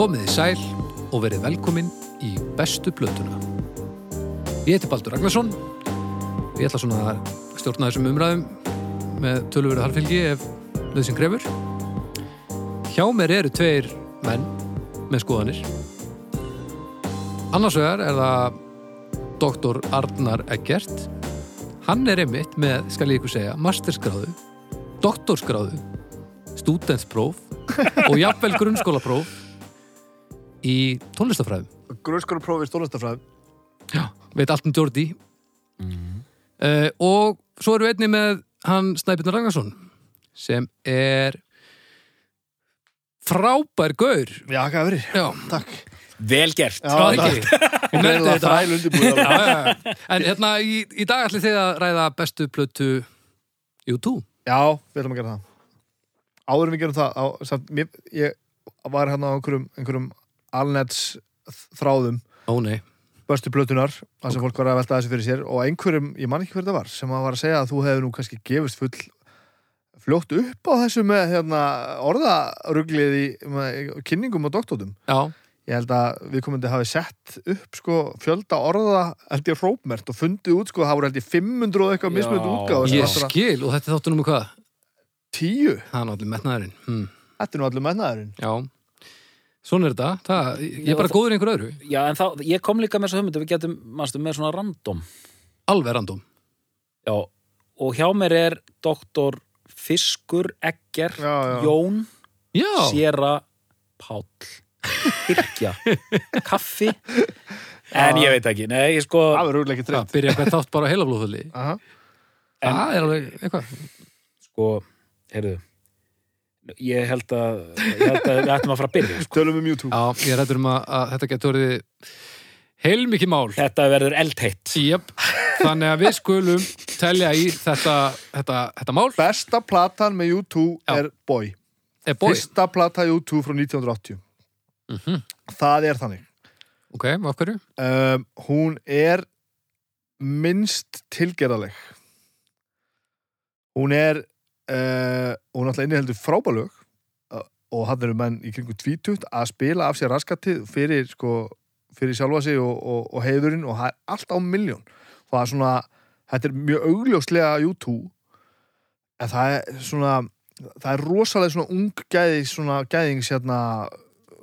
Komið í sæl og verið velkomin í bestu blötuna. Ég heiti Baldur Ragnarsson. Ég ætla svona að stjórna þessum umræðum með tölurverðu halvfylgi ef nöðsinn krefur. Hjá mér eru tveir menn með skoðanir. Annars vegar er það doktor Arnar Eggert. Hann er einmitt með, skal ég ykkur segja, masterskráðu, doktorskráðu, stúdentspróf og jafnvel grunnskólapróf í tónlistafræðum. Grunnskóla prófið stólastafræð Já, veit allt um Jordi. Uh, og svo erum við einni með hann Snæbjörn Ragnarsson sem er frábær gaur. Já, hvað verið? Já, Takk Vel gert Já, það takk. ekki. Hún nefndi Greinilega þetta. þræl undirbúið Já, já, já. En hérna í, í dag ætli þið að ræða bestu plötu YouTube. Já, við ætlum að gera það Áður en við gerum það á, samt, mér, Ég var hérna á einhverjum, einhverjum alnets þráðum Ó nei. Böstu plötunar Það sem fólk var að velta þessu fyrir sér Og einhverjum, ég man ekki hver það var Sem að var að segja að þú hefur nú kannski gefist full Fljótt upp á þessu með hérna, orðaruglið í kynningum og doktótum Já, Ég held að viðkomandi hafi sett upp sko, fjölda orða held ég hrópmert og fundið út sko, það voru held ég 500 og eitthvað Já. mismunandi útgáð ég skil og þetta þáttunum um hvað? Tíu, Það er náttúrulega metnaðurinn. Hm. þetta er nú allir mennaðurinn Já, svona er þetta. Það, ég er bara það- góður einhver öðru. Já, en þá, ég kom líka með þessa hugmyndu Við getum, mannstu, með svona random Alveg random. Já, og hjá mér er doktor Fiskur, Egger, Já, já. Jón Já, Séra, Páll Hirkja, Kaffi En ég veit ekki, nei, ég sko Það verður ekki það treynd byrja hvert þátt bara á heila blóðfulli. Aha. En- Það er alveg eitthvað. Sko, heyrðu Ég held að Ég held að við ættum að fara að byrja sko. Tölum um YouTube Já, ég rættur um að, að þetta getur orðið heilmikið mál. Þetta verður eldheitt Jöp, þannig að við skulum telja í þetta, þetta, þetta mál. Besta platan með YouTube Já. er Boy Er bói. Fyrsta plata YouTube frá 1980 Mm Það er þannig Ok, af hverju? um, Hún er minnst tilgerðaleg Hún er uh, er alltaf inniheldur frábælög uh, og hann eru menn í kringu tvítugt að spila af sér raskatið fyrir, sko, fyrir sjálfa sig og, og, og heiðurinn og það er allt á miljón og það er svona, þetta er mjög augljóslega YouTube. En það er svona það er rosalega svona unggæðis svona gæðings hérna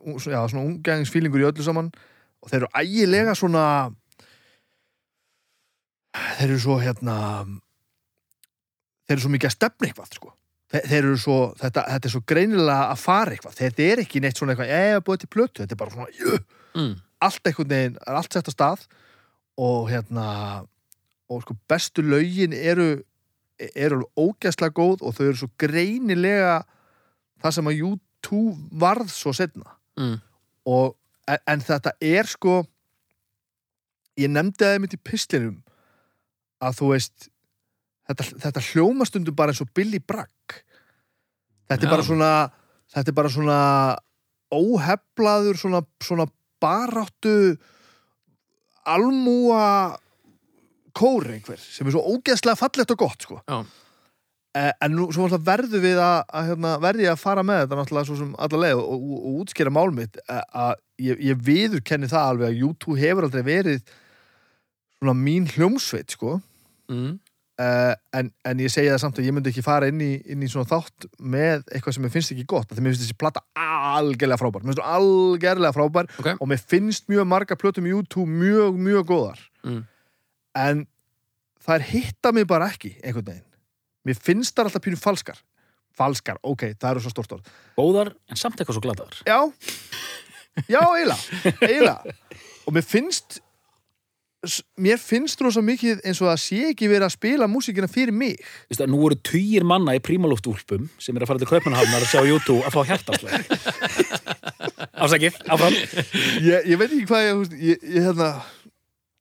ung- já, svona unggæðingsfílingur í öllu saman. Og þeir eru ægilega svona þeir eru svo hérna þeir eru svo mikið að stefna eitthvað sko. þeir, þeir eru svo, þetta, þetta er svo greinilega að fara eitthvað, þetta er ekki neitt svona eitthvað eða búið til plötu, þetta er bara svona jú, Mm. allt einhvern veginn, er allt sett á stað og hérna og sko bestu lögin eru eru ógæslega góð og þau eru svo greinilega það sem að U2 varð svo setna Mm. og, en, en þetta er sko ég nefndi það einmitt í pislinum að þú veist þetta, þetta hljóma stundum bara eins og Billy Bragg þetta Já. er bara svona þetta er bara svona óheflaður svona, svona baráttu almúa kór einhver sem er svo ógeðslega fallegt og gott sko Já. Eh, en nú verður við að, að hérna, verði að fara með þetta náttúrulega svo sem alla leið og, og, og útskýra mál mitt eh, að ég, ég viður kenni það alveg að YouTube hefur aldrei verið svona mín hljómsveit sko Mm. Uh, en, en ég segi það samt að ég myndi ekki fara inn í, inn í svona þátt með eitthvað sem mér finnst ekki gott því mér finnst þessi plata algjörlega frábær. Mér finnst þú algjörlega frábær Ok. og mér finnst mjög marga plötum í YouTube mjög, mjög góðar. Mm. en það er hitta mig bara ekki einhvern veginn. Mér finnst það alltaf pínu falskar. Falskar, ok, það eru svo stort orð. Góðar, en samt eitthvað svo gladaðar já, já, eiginlega. Og mér finnst mér finnst rosa mikið eins og það sé ekki verið að spila músíkina fyrir mig Vistu, Nú eru tugir manna í prímalóftúlpum sem er að fara til Kaupmannhafnar að sjá YouTube að fá hjartaslega Afsakið, áfram ég, ég veit ekki hvað ég, ég, ég, hérna,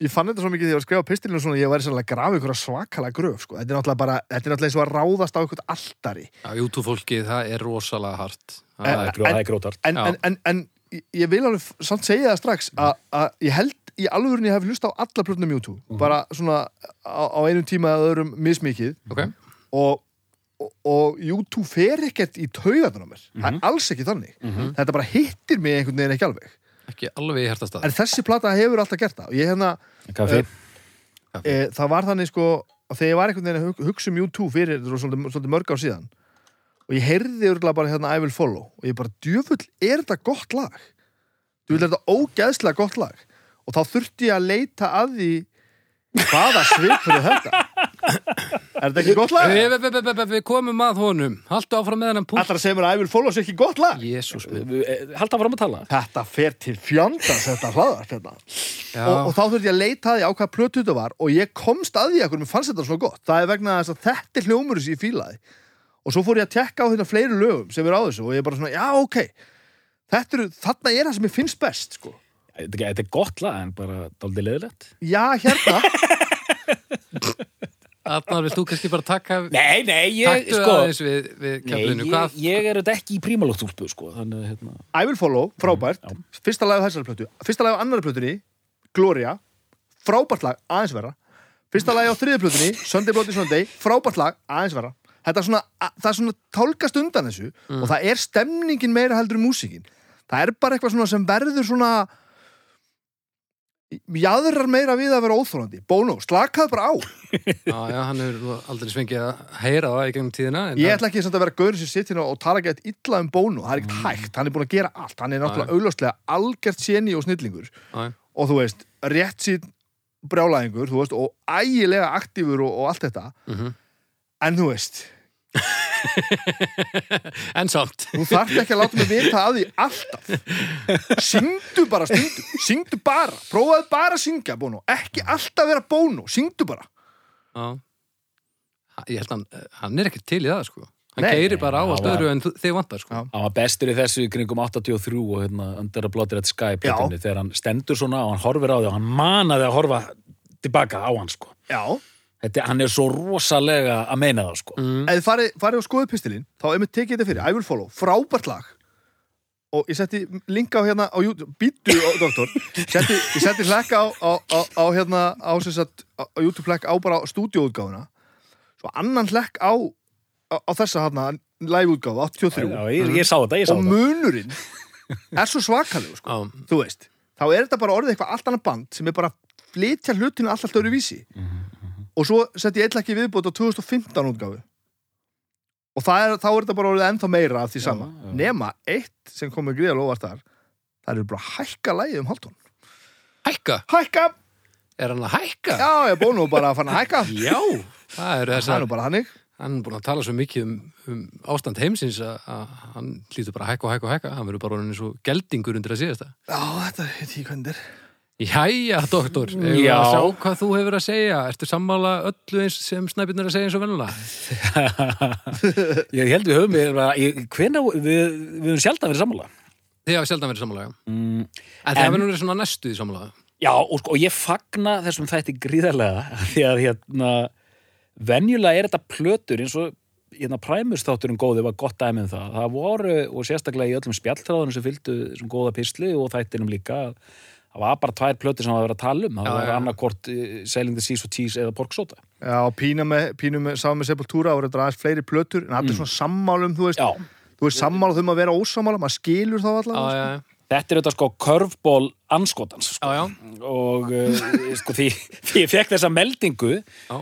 ég fann þetta svo mikið þegar ég var að skrifa pistilinu og svona, ég væri sannlega að grafa ykkur svakalega gröf, sko. Þetta er náttúrulega bara, þetta er náttúrulega eins og að ráðast á ykkur altari. Já, YouTube-fólkið, það er rosalega hart. Það er gró- það er grótart En, en, en, en ég- vil alveg samt segja það strax að, að ég held í alvörunni hef hlusta á alla plötnum YouTube, bara svona á, á einum tíma eða öðrum mismikið. Ok. og og, og YouTube fer ekkert í taugarnar á mér. Það er alls ekki þannig. Þetta bara hittir mig einhvern veginn ekki alveg. Ekki alveg í hertastað. en þessi plata hefur alltaf gert það. Og ég hérna, Kaffi. e, það var þannig sko þegar ég var einhvern veginn að hug- hugsa um YouTube fyrir svolítið, svolítið mörg ár síðan og ég heyrði örgulega bara hérna I Will Follow og ég bara, djöfull, er þetta gott lag? Djöfull, er þetta ógeðslega gott lag og þá þurfti ég að leita að því hvaða svipur er þetta er þetta ekki gott lag? Við, við, við, við, við komum að honum. Haltu áfram með hennan punkt. Ætlar að segja mér að I Will Follow sé ekki gott lag? Halda fram að tala. Þetta fer til fjandans þetta hlaðar hérna. Já. og, og þá þurfti ég að leita að því á hvað plötu þetta var og ég komst að því að mér fannst þetta svo gott það er vegna þess að þetta er hljómur sem ég fílaði og svo fór ég að tekka á þetta fleiri lögum sem er á þessu og ég er bara svona, já ok þetta eru, þarna er það sem ég finnst best sko. Þetta er- er gott lag en bara daldið leðilegt. já, hérna. Arnar, vilt þú kannski bara taka Nei, nei, ég, Taktu sko, aðeins við, við nei, kjaflinu ég, Hvað? ég er þetta ekki í prímalóttúlpu, sko, þannig, að, hérna, I Will Follow, frábært. Já. fyrsta lag á þessari plötu, fyrsta lag á annari plötunni Gloria, frábært lag aðeins vera, fyrsta lag á þriði plötunni Sunday Bloody Sunday, frábært lag aðeins vera, þetta er svona a- það er svona tálkast undan þessu og það er stemningin meira heldur um músíkin. Það er bara eitthvað svona sem verður svona jáðrar meira við að vera óþólandi Bono, slakað bara á. Já, já, hann hefur aldrei svengið að heyra það í gegnum tíðina Ég ætla ekki að vera gaurið sem sitt hérna og tala gett illa um Bono, það er ekkert hægt. Hann er búin að gera allt, hann er náttúrulega augljóslega algjört séni og snillingur. Já. og þú veist, rétt sín brjálæðingur, þú veist, og ægilega aktífur og, og allt þetta. Mhm. en þú veist, En samt. Þú þarft ekki að láta mig vita að því alltaf. Syngdu bara stundu, syngdu bara. Prófaðu bara að syngja Bono, ekki alltaf vera Bono, syngdu bara. Já. Ég held hann, hann er ekki til í það sko. Hann Nei. geiri bara á Nei, allt hann var- öðru en þú- þig vantar sko. Hann var bestur í þessu kringum 83 og hérna, Under a Bloody Red Sky plötunni, þegar hann stendur svona og hann horfir á því og hann manaði að horfa tilbaka á hann, sko. Já, Þetta, hann er svo rosalega að meina það, sko. mm. ef þið farið farið og skoðið pistilinn þá ef mér tekið þetta fyrir, I will follow, frábært lag. Og ég setti linka á hérna á YouTube, býttu doktor. Setti, ég setti hlekka á, á, á, á hérna á, sem sagt, á, á YouTube hlekk á bara stúdíóutgáfuna svo annan hlekk á, á, á þessa hérna liveútgáfu, 83 Já, ég, ég sá þetta, ég sá og munurinn er svo svakalegu sko, þú veist þá er þetta bara orðið eitthvað allt annað band sem er bara að flytja hlutinu allt allt öðru vísi og svo setti ég eitthvað ekki viðbót á 2015 útgáfu. Og það er, þá er þetta bara orðið ennþá meira af því sama. já. nema eitt sem kom með gríða lofast þar. Það eru bara að hækka lægið um hálftón hækka, hækka, er hann að hækka? já ég búið nú bara að fann að hækka. Já, það eru það þessar er nú bara hannig Hann er búin að tala svo mikið um, um ástand heimsins að, að hann hlýtur bara að hækka og hækka og hækka. Hann verður bara orðin svo geldingur undir að síðasta. Já þetta er hvað þetta er Jæja, doktor, eigum við Já. að sjá hvað þú hefur að segja Ertu sammála öllu eins sem snæpirnir að segja eins og vennulega? ég held við höfum við, við, við höfum sjaldan verið sammála. Þið hafa sjaldan verið sammála, já Mm, En það hefur verið svona næstu í sammála Já, og, sko, og ég fagna þessum þætti gríðarlega því að hérna venjulega er þetta plötur eins og hérna præmustátturinn góði var gott dæmið um það. Það voru, og sérstaklega í öllum spjalltráðunum sem fylgdu þessum góða písli og þættinum líka að það var bara tvær plötur sem það var að tala um. Það Já, var annarkort uh, Sailing the Seas og Cheese eða Pork Soda. já, pína með, pínu með, Sepultura og þetta aðeins fleiri plötur en allir svona sammálum, þú veist Já, þú veist sammála um að vera ósammála, maður skilur þá allavega já, þetta er þetta sko curveball anskotans sko. já, já, og uh, sko, því, því ég fekk þessa meldingu já.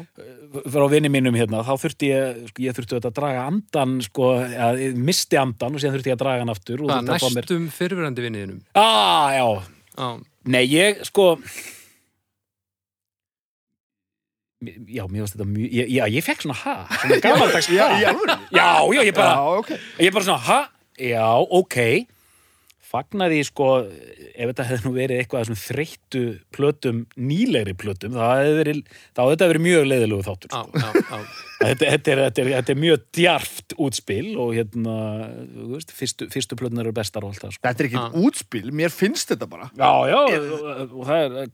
frá vinni mínum hérna, þá þurfti ég, sko, ég þurfti auðvitað að draga andan, sko, ja, ég misti andan og síðan þurfti ég að draga hann aftur. og Hvað, þurfti að fá mér- næstum fyrfirandi vinniðinum Ah, já, Já, nei, ég, sko, já, mér varst þetta mjög, ég, já, ég fekk svona ha, svona gamaldags ha. já, Já, já, ég bara, já, ok ég bara svona, ha, já, ok, fagnaði, sko, ef þetta hefði nú verið eitthvað af þessum þreyttu plötum, nýlegri plötum, það hefði verið, þá hefði þetta verið mjög leiðilegu þáttur, já, sko. já, já. Þetta, þetta, er, þetta, er, þetta er mjög djarft útspil og hérna, þú veist, fyrstu, fyrstu plötunar eru bestar og allt það, sko. Þetta er ekki Já. útspil, mér finnst þetta bara Já, já, og, og það er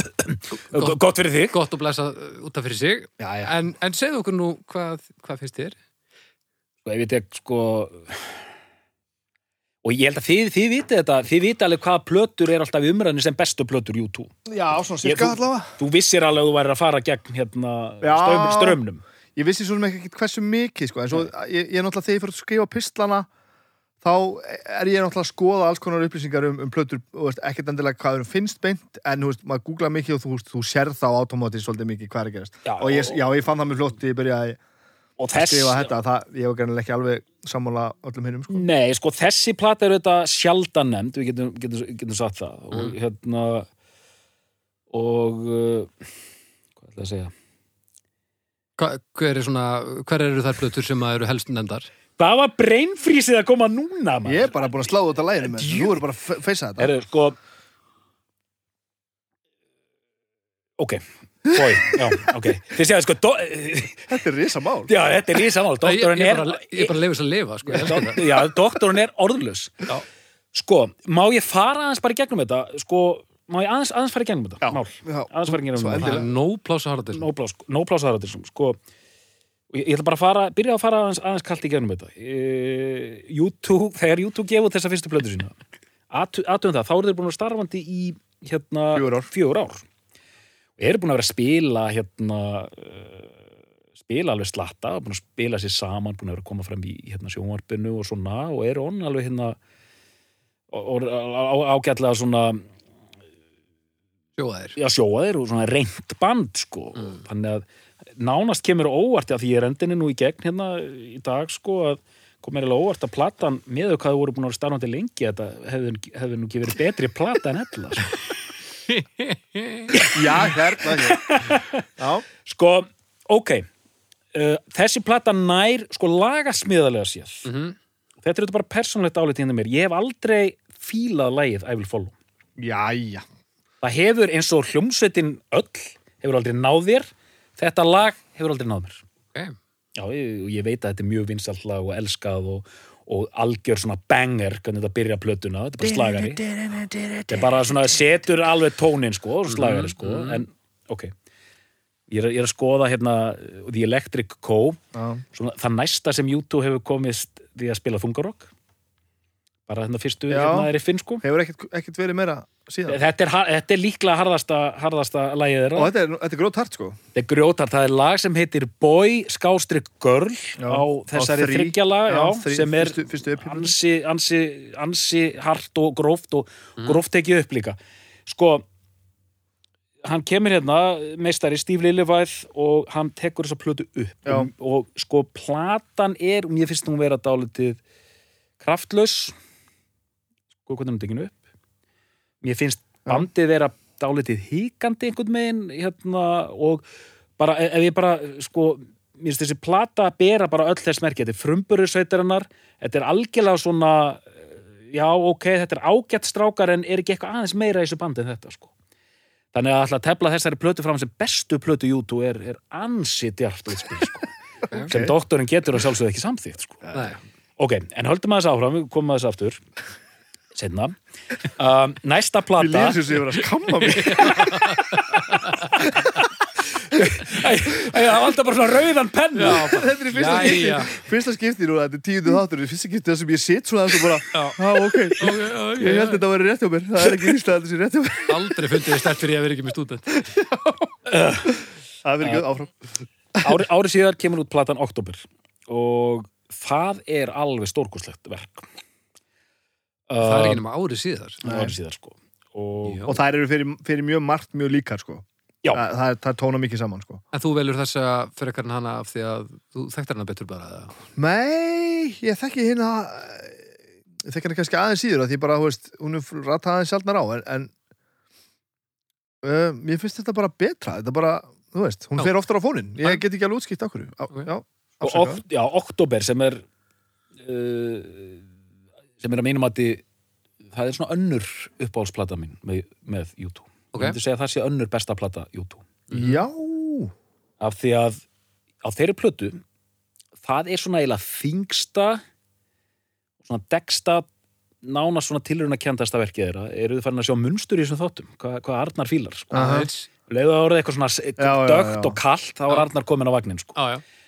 gott fyrir þig. Gott að blessa út af fyrir sig Já, já. En, en segðu okkur nú hvað, hvað finnst þér? Sko, ég veit ekki, sko, og ég held að þið, þið vitið þetta, þið vitið alveg hvaða plötur er alltaf í umræðinu sem bestu plötur YouTube. Já, svona cirka allavega Þú vissir alveg að þú væri að fara gegn hérna Já. ström, strömmnum. ég vissi svo sem ekki hversu mikið sko, en svo ég, ég er náttúrulega þegar ég fyrir að skrifa pislana þá er ég náttúrulega að skoða alls konar upplýsingar um, um plötur og veist, ekkert endilega hvað þeim finnst beint en veist, maður googla mikið og þú, veist, þú sér þá automatist svolítið mikið hvað er að gerast Já, og ég, já, ég fann það með flott ég byrjaði og að þess, skrifa þetta það, ég var greinlega ekki alveg sammála öllum hinnum sko. Nei, sko, þessi plata er auðvitað sjaldan nefnd, við getum, getum, getum sagt það Mm. og hérna og uh, hvað ætla að segja Hva, hver, er svona, hver eru þær plötur sem að eru helst nefndar? Hvað var brainfrísið að koma núna, maður? ég er bara búin að slá út á læginu með þessu, nú er bara að fe- feysa þetta Eru, sko Ok, bói, já, ok Þið séu, sko, do... þetta er risa mál já, þetta er ég, Doktorinn ég, er bara, leifis að lifa, sko. Það. Já, doktorinn er orðlaus Já. Sko, má ég fara aðeins bara í gegnum þetta Sko, má ég aðeins, aðeins fara í gegnum þetta Já. Mál, Já. aðeins fara í gegnum þetta Það er nóg plása harðar til. No plás, no plás aðra til sko, og ég, ég ætla bara að fara, byrja að fara aðeins, aðeins kalt í gegnum þetta e, YouTube, þegar YouTube gefur þessa fyrstu plötu sína aðtöðum það, þá eru þeir búin að starfandi í hérna, Fjögur ár. fjögur ár og eru búin að vera að spila hérna uh, spila alveg slatta, búin að spila sér saman búin að vera að koma fram í hérna, sjónvarpinu og svona og eru onn alveg hérna og, ágætlega svona Sjóaðir. já, sjóaðir og svona reynt band sko. þannig að nánast kemur óvart af því ég er endinni nú í gegn hérna í dag sko að eiginlega á óvart að platan með hvað þau voru búin að vera starfandi lengi þetta hefði, hefði nú ekki verið betri plata en hella sko. já, hérna hér. sko, ok uh, þessi plata nær sko lagasmiðalega séð. Mhm. þetta er þetta bara persónlegt álið hérna mér. Ég hef aldrei fílað lagið I will follow. Já, það hefur eins og hljómsveitin öll hefur aldrei náð þér. Þetta lag hefur aldrei náð mér. Okay. Já, ég, ég veit að þetta er mjög vinsalt lag og elskað og, og algjör svona banger hvernig þetta byrja plötuna, þetta er bara slagari. Þetta er bara svona, setur alveg tónin sko, slagari sko en ok, ég er, ég er að skoða hérna The Electric Co. Já. svona, það næsta sem YouTube hefur komist því að spila þungarokk bara hérna fyrstu, Já. hérna er í finn sko. Hefur ekkert verið meira síðan. Þetta er, þetta er líklega harðasta, harðasta lagið þeirra. Og þetta er, þetta er grót hart sko. Þetta er grjótar, það er lag sem heitir Boy skástrík Girl Já, á þessari þryggjala sem er fyrstu- fyrstu -plötu. ansi, ansi, ansi hart og gróft og gróft tekið upp líka. Sko hann kemur hérna, meistari Steve Lillywhite og hann tekur þessa plötu upp. Já. og, sko platan er, og mér finnst hún vera dálítið kraftlaus sko hvernig hún tekinu upp mér finnst bandið vera dálítið híkandi einhvern veginn hérna, og bara, ef ef ég bara sko, mér finnst þessi plata bera bara öll þess merki, þetta er frumburður sveitarinnar þetta er algjörlega svona eh, já, ok, þetta er ágætt strákar en er ekki eitthvað aðeins meira í þessu bandi en þetta sko. þannig að alltaf tefla þessari plötu fram sem bestu plötu YouTube er, er ansi djarft útspil sko. sem doktorinn getur að sjálfsögðu ekki samþýtt sko. Ok, en höldum að þess áfram, við komum að þess aftur setna um, næsta Ég plata líður sem sé ég verið að skamma mig. Það var alltaf bara svona rauðan penna. Þetta er í fyrsta skipti. Fyrsta skipti núna, þetta er tíundu þáttur. Fyrsta skipti þessum ég sitt svona þess og bara Já, ok, Okay, okay, ég held að þetta væri rétt hjá mér. Það er ekki að þetta sé rétt hjá mér. Aldrei fundið þið stert fyrir ég að vera ekki með stúdent. Það verður ekki áfram. Ári, ári síðar kemur út platan Oktober og það er alveg stórkoslegt verk Það er ekki nema árið síðar. ári síðar sko og. Og þær eru fyrir, fyrir mjög margt mjög líkar sko Já. Það, það, það tóna mikið saman sko En þú velur þessa frekar en hana af því að þú þekktar hana betur bara. eða? Nei, ég þekki hérna Ég þekki hérna kannski aðeins síður að Því bara, þú veist, hún er rætt aðeins sjálfnar á En, en uh, Mér finnst þetta bara betra Þetta bara, þú veist, hún Já. fer oftar á fónin. Ég get ekki alveg útskipt okkur á, Ok. Já, ok, já, Oktober sem er uh, sem er að mínum að það er svona önnur uppáhaldsplata mín með, með YouTube Ok. ég myndi segja að það sé önnur besta plata YouTube Já, af því að á þeirri plötu það er svona eiginlega þingsta svona deksta nána svona tilruna kjandasta verkið þeirra eru þið farin að sjá munstur í þessum þáttum hvað, hvað Arnar fílar sko. Aha. Aðeins. leiðu að orðið eitthvað svona dögt og kallt þá var. Arnar komin á vagnin sko. Já, já.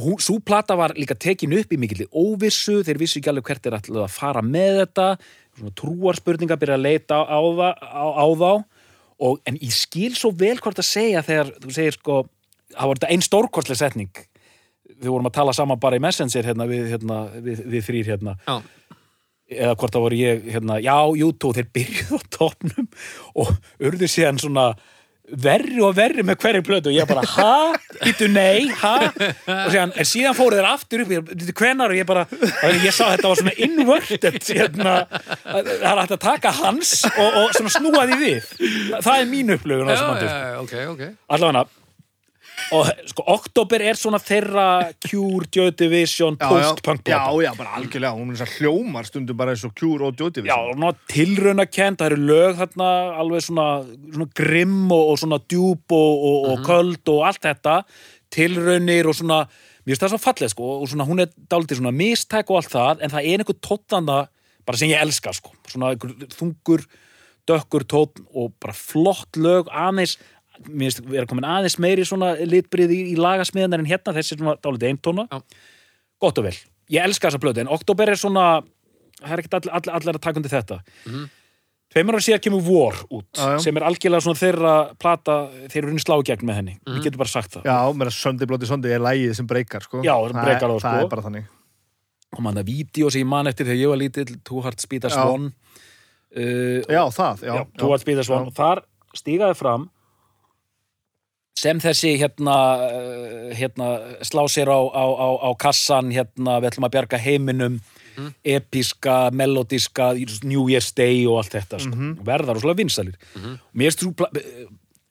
Hún- sú plata var líka tekin upp í mikilli óvissu, þeir vissu ekki alveg hvert er alltaf að fara með þetta svona trúarspurninga byrja að leita á, á, á, á þá. Og, en ég skil svo vel hvort að segja þegar þú segir sko, það var þetta einn stórkostlega setning. Við vorum að tala saman bara í Messenger hérna við, hérna, við, við þrýr hérna. Já, eða hvort það voru ég, hérna, já, YouTube þeir byrjuðu á topnum og urðu síðan svona verri og verri með hverju plötu. Og ég bara, ha, býtu nei, ha? Og síðan, en síðan fóru þeir aftur upp býtu hvenar og ég bara ég sá þetta var svona inverted hérna, að- það er hægt að taka hans og, og svona snúa því við. Það er mín upplöfun á bandi, já, sko. allavega og sko, oktober er svona þeirra Cure, Joy Division, Já, já, post-punk já, plata. já, bara algjörlega, hún er að hljómar stundum bara eins og Cure og Joy Já, Division og tilrauna kent, það eru lög þarna alveg svona, svona grimm og, og svona djúb og, og, og köld og allt þetta, tilraunir og svona, mér finnst það svo fallið sko og svona hún er dálítið svona mistæk og allt það en það er einhver tóttanda bara sem ég elska sko, svona einhver þungur dökkur tótt og bara flott lög, aðeins mér finnst við erum komin aðeins meiri svona litbrið í, í lagasmiðanar en hérna, þessi er svona dálítið eintóna gott og vel, ég elska þessa blödu en oktober er svona, það er ekkert all, all, allir að taka undir þetta. Mhm. tveimur ára síðan kemur War út Já, já. sem er algjörlega svona þeirra plata þeir eru unni slá gegn með henni, Mhm. við getum bara sagt það. Já, mér að Sunday Bloody Sunday er lægið sem breykar, sko. Já, sem breykar þá, sko. Það er bara þannig. Og mann það vídeo sem ég man eftir þegar ég var lítill Two Heart Speed as. One. Uh, Já, það, já, Two Heart Speed as One. Og þar stígaði fram sem þessi hérna, uh, hérna slá sér á, á, á, á kassan hérna, við ætlum að bjarga heiminum episka, melodíska New Year's Day og allt þetta sko. Mhm. verðar og svona vinsalir mér finnst þú pla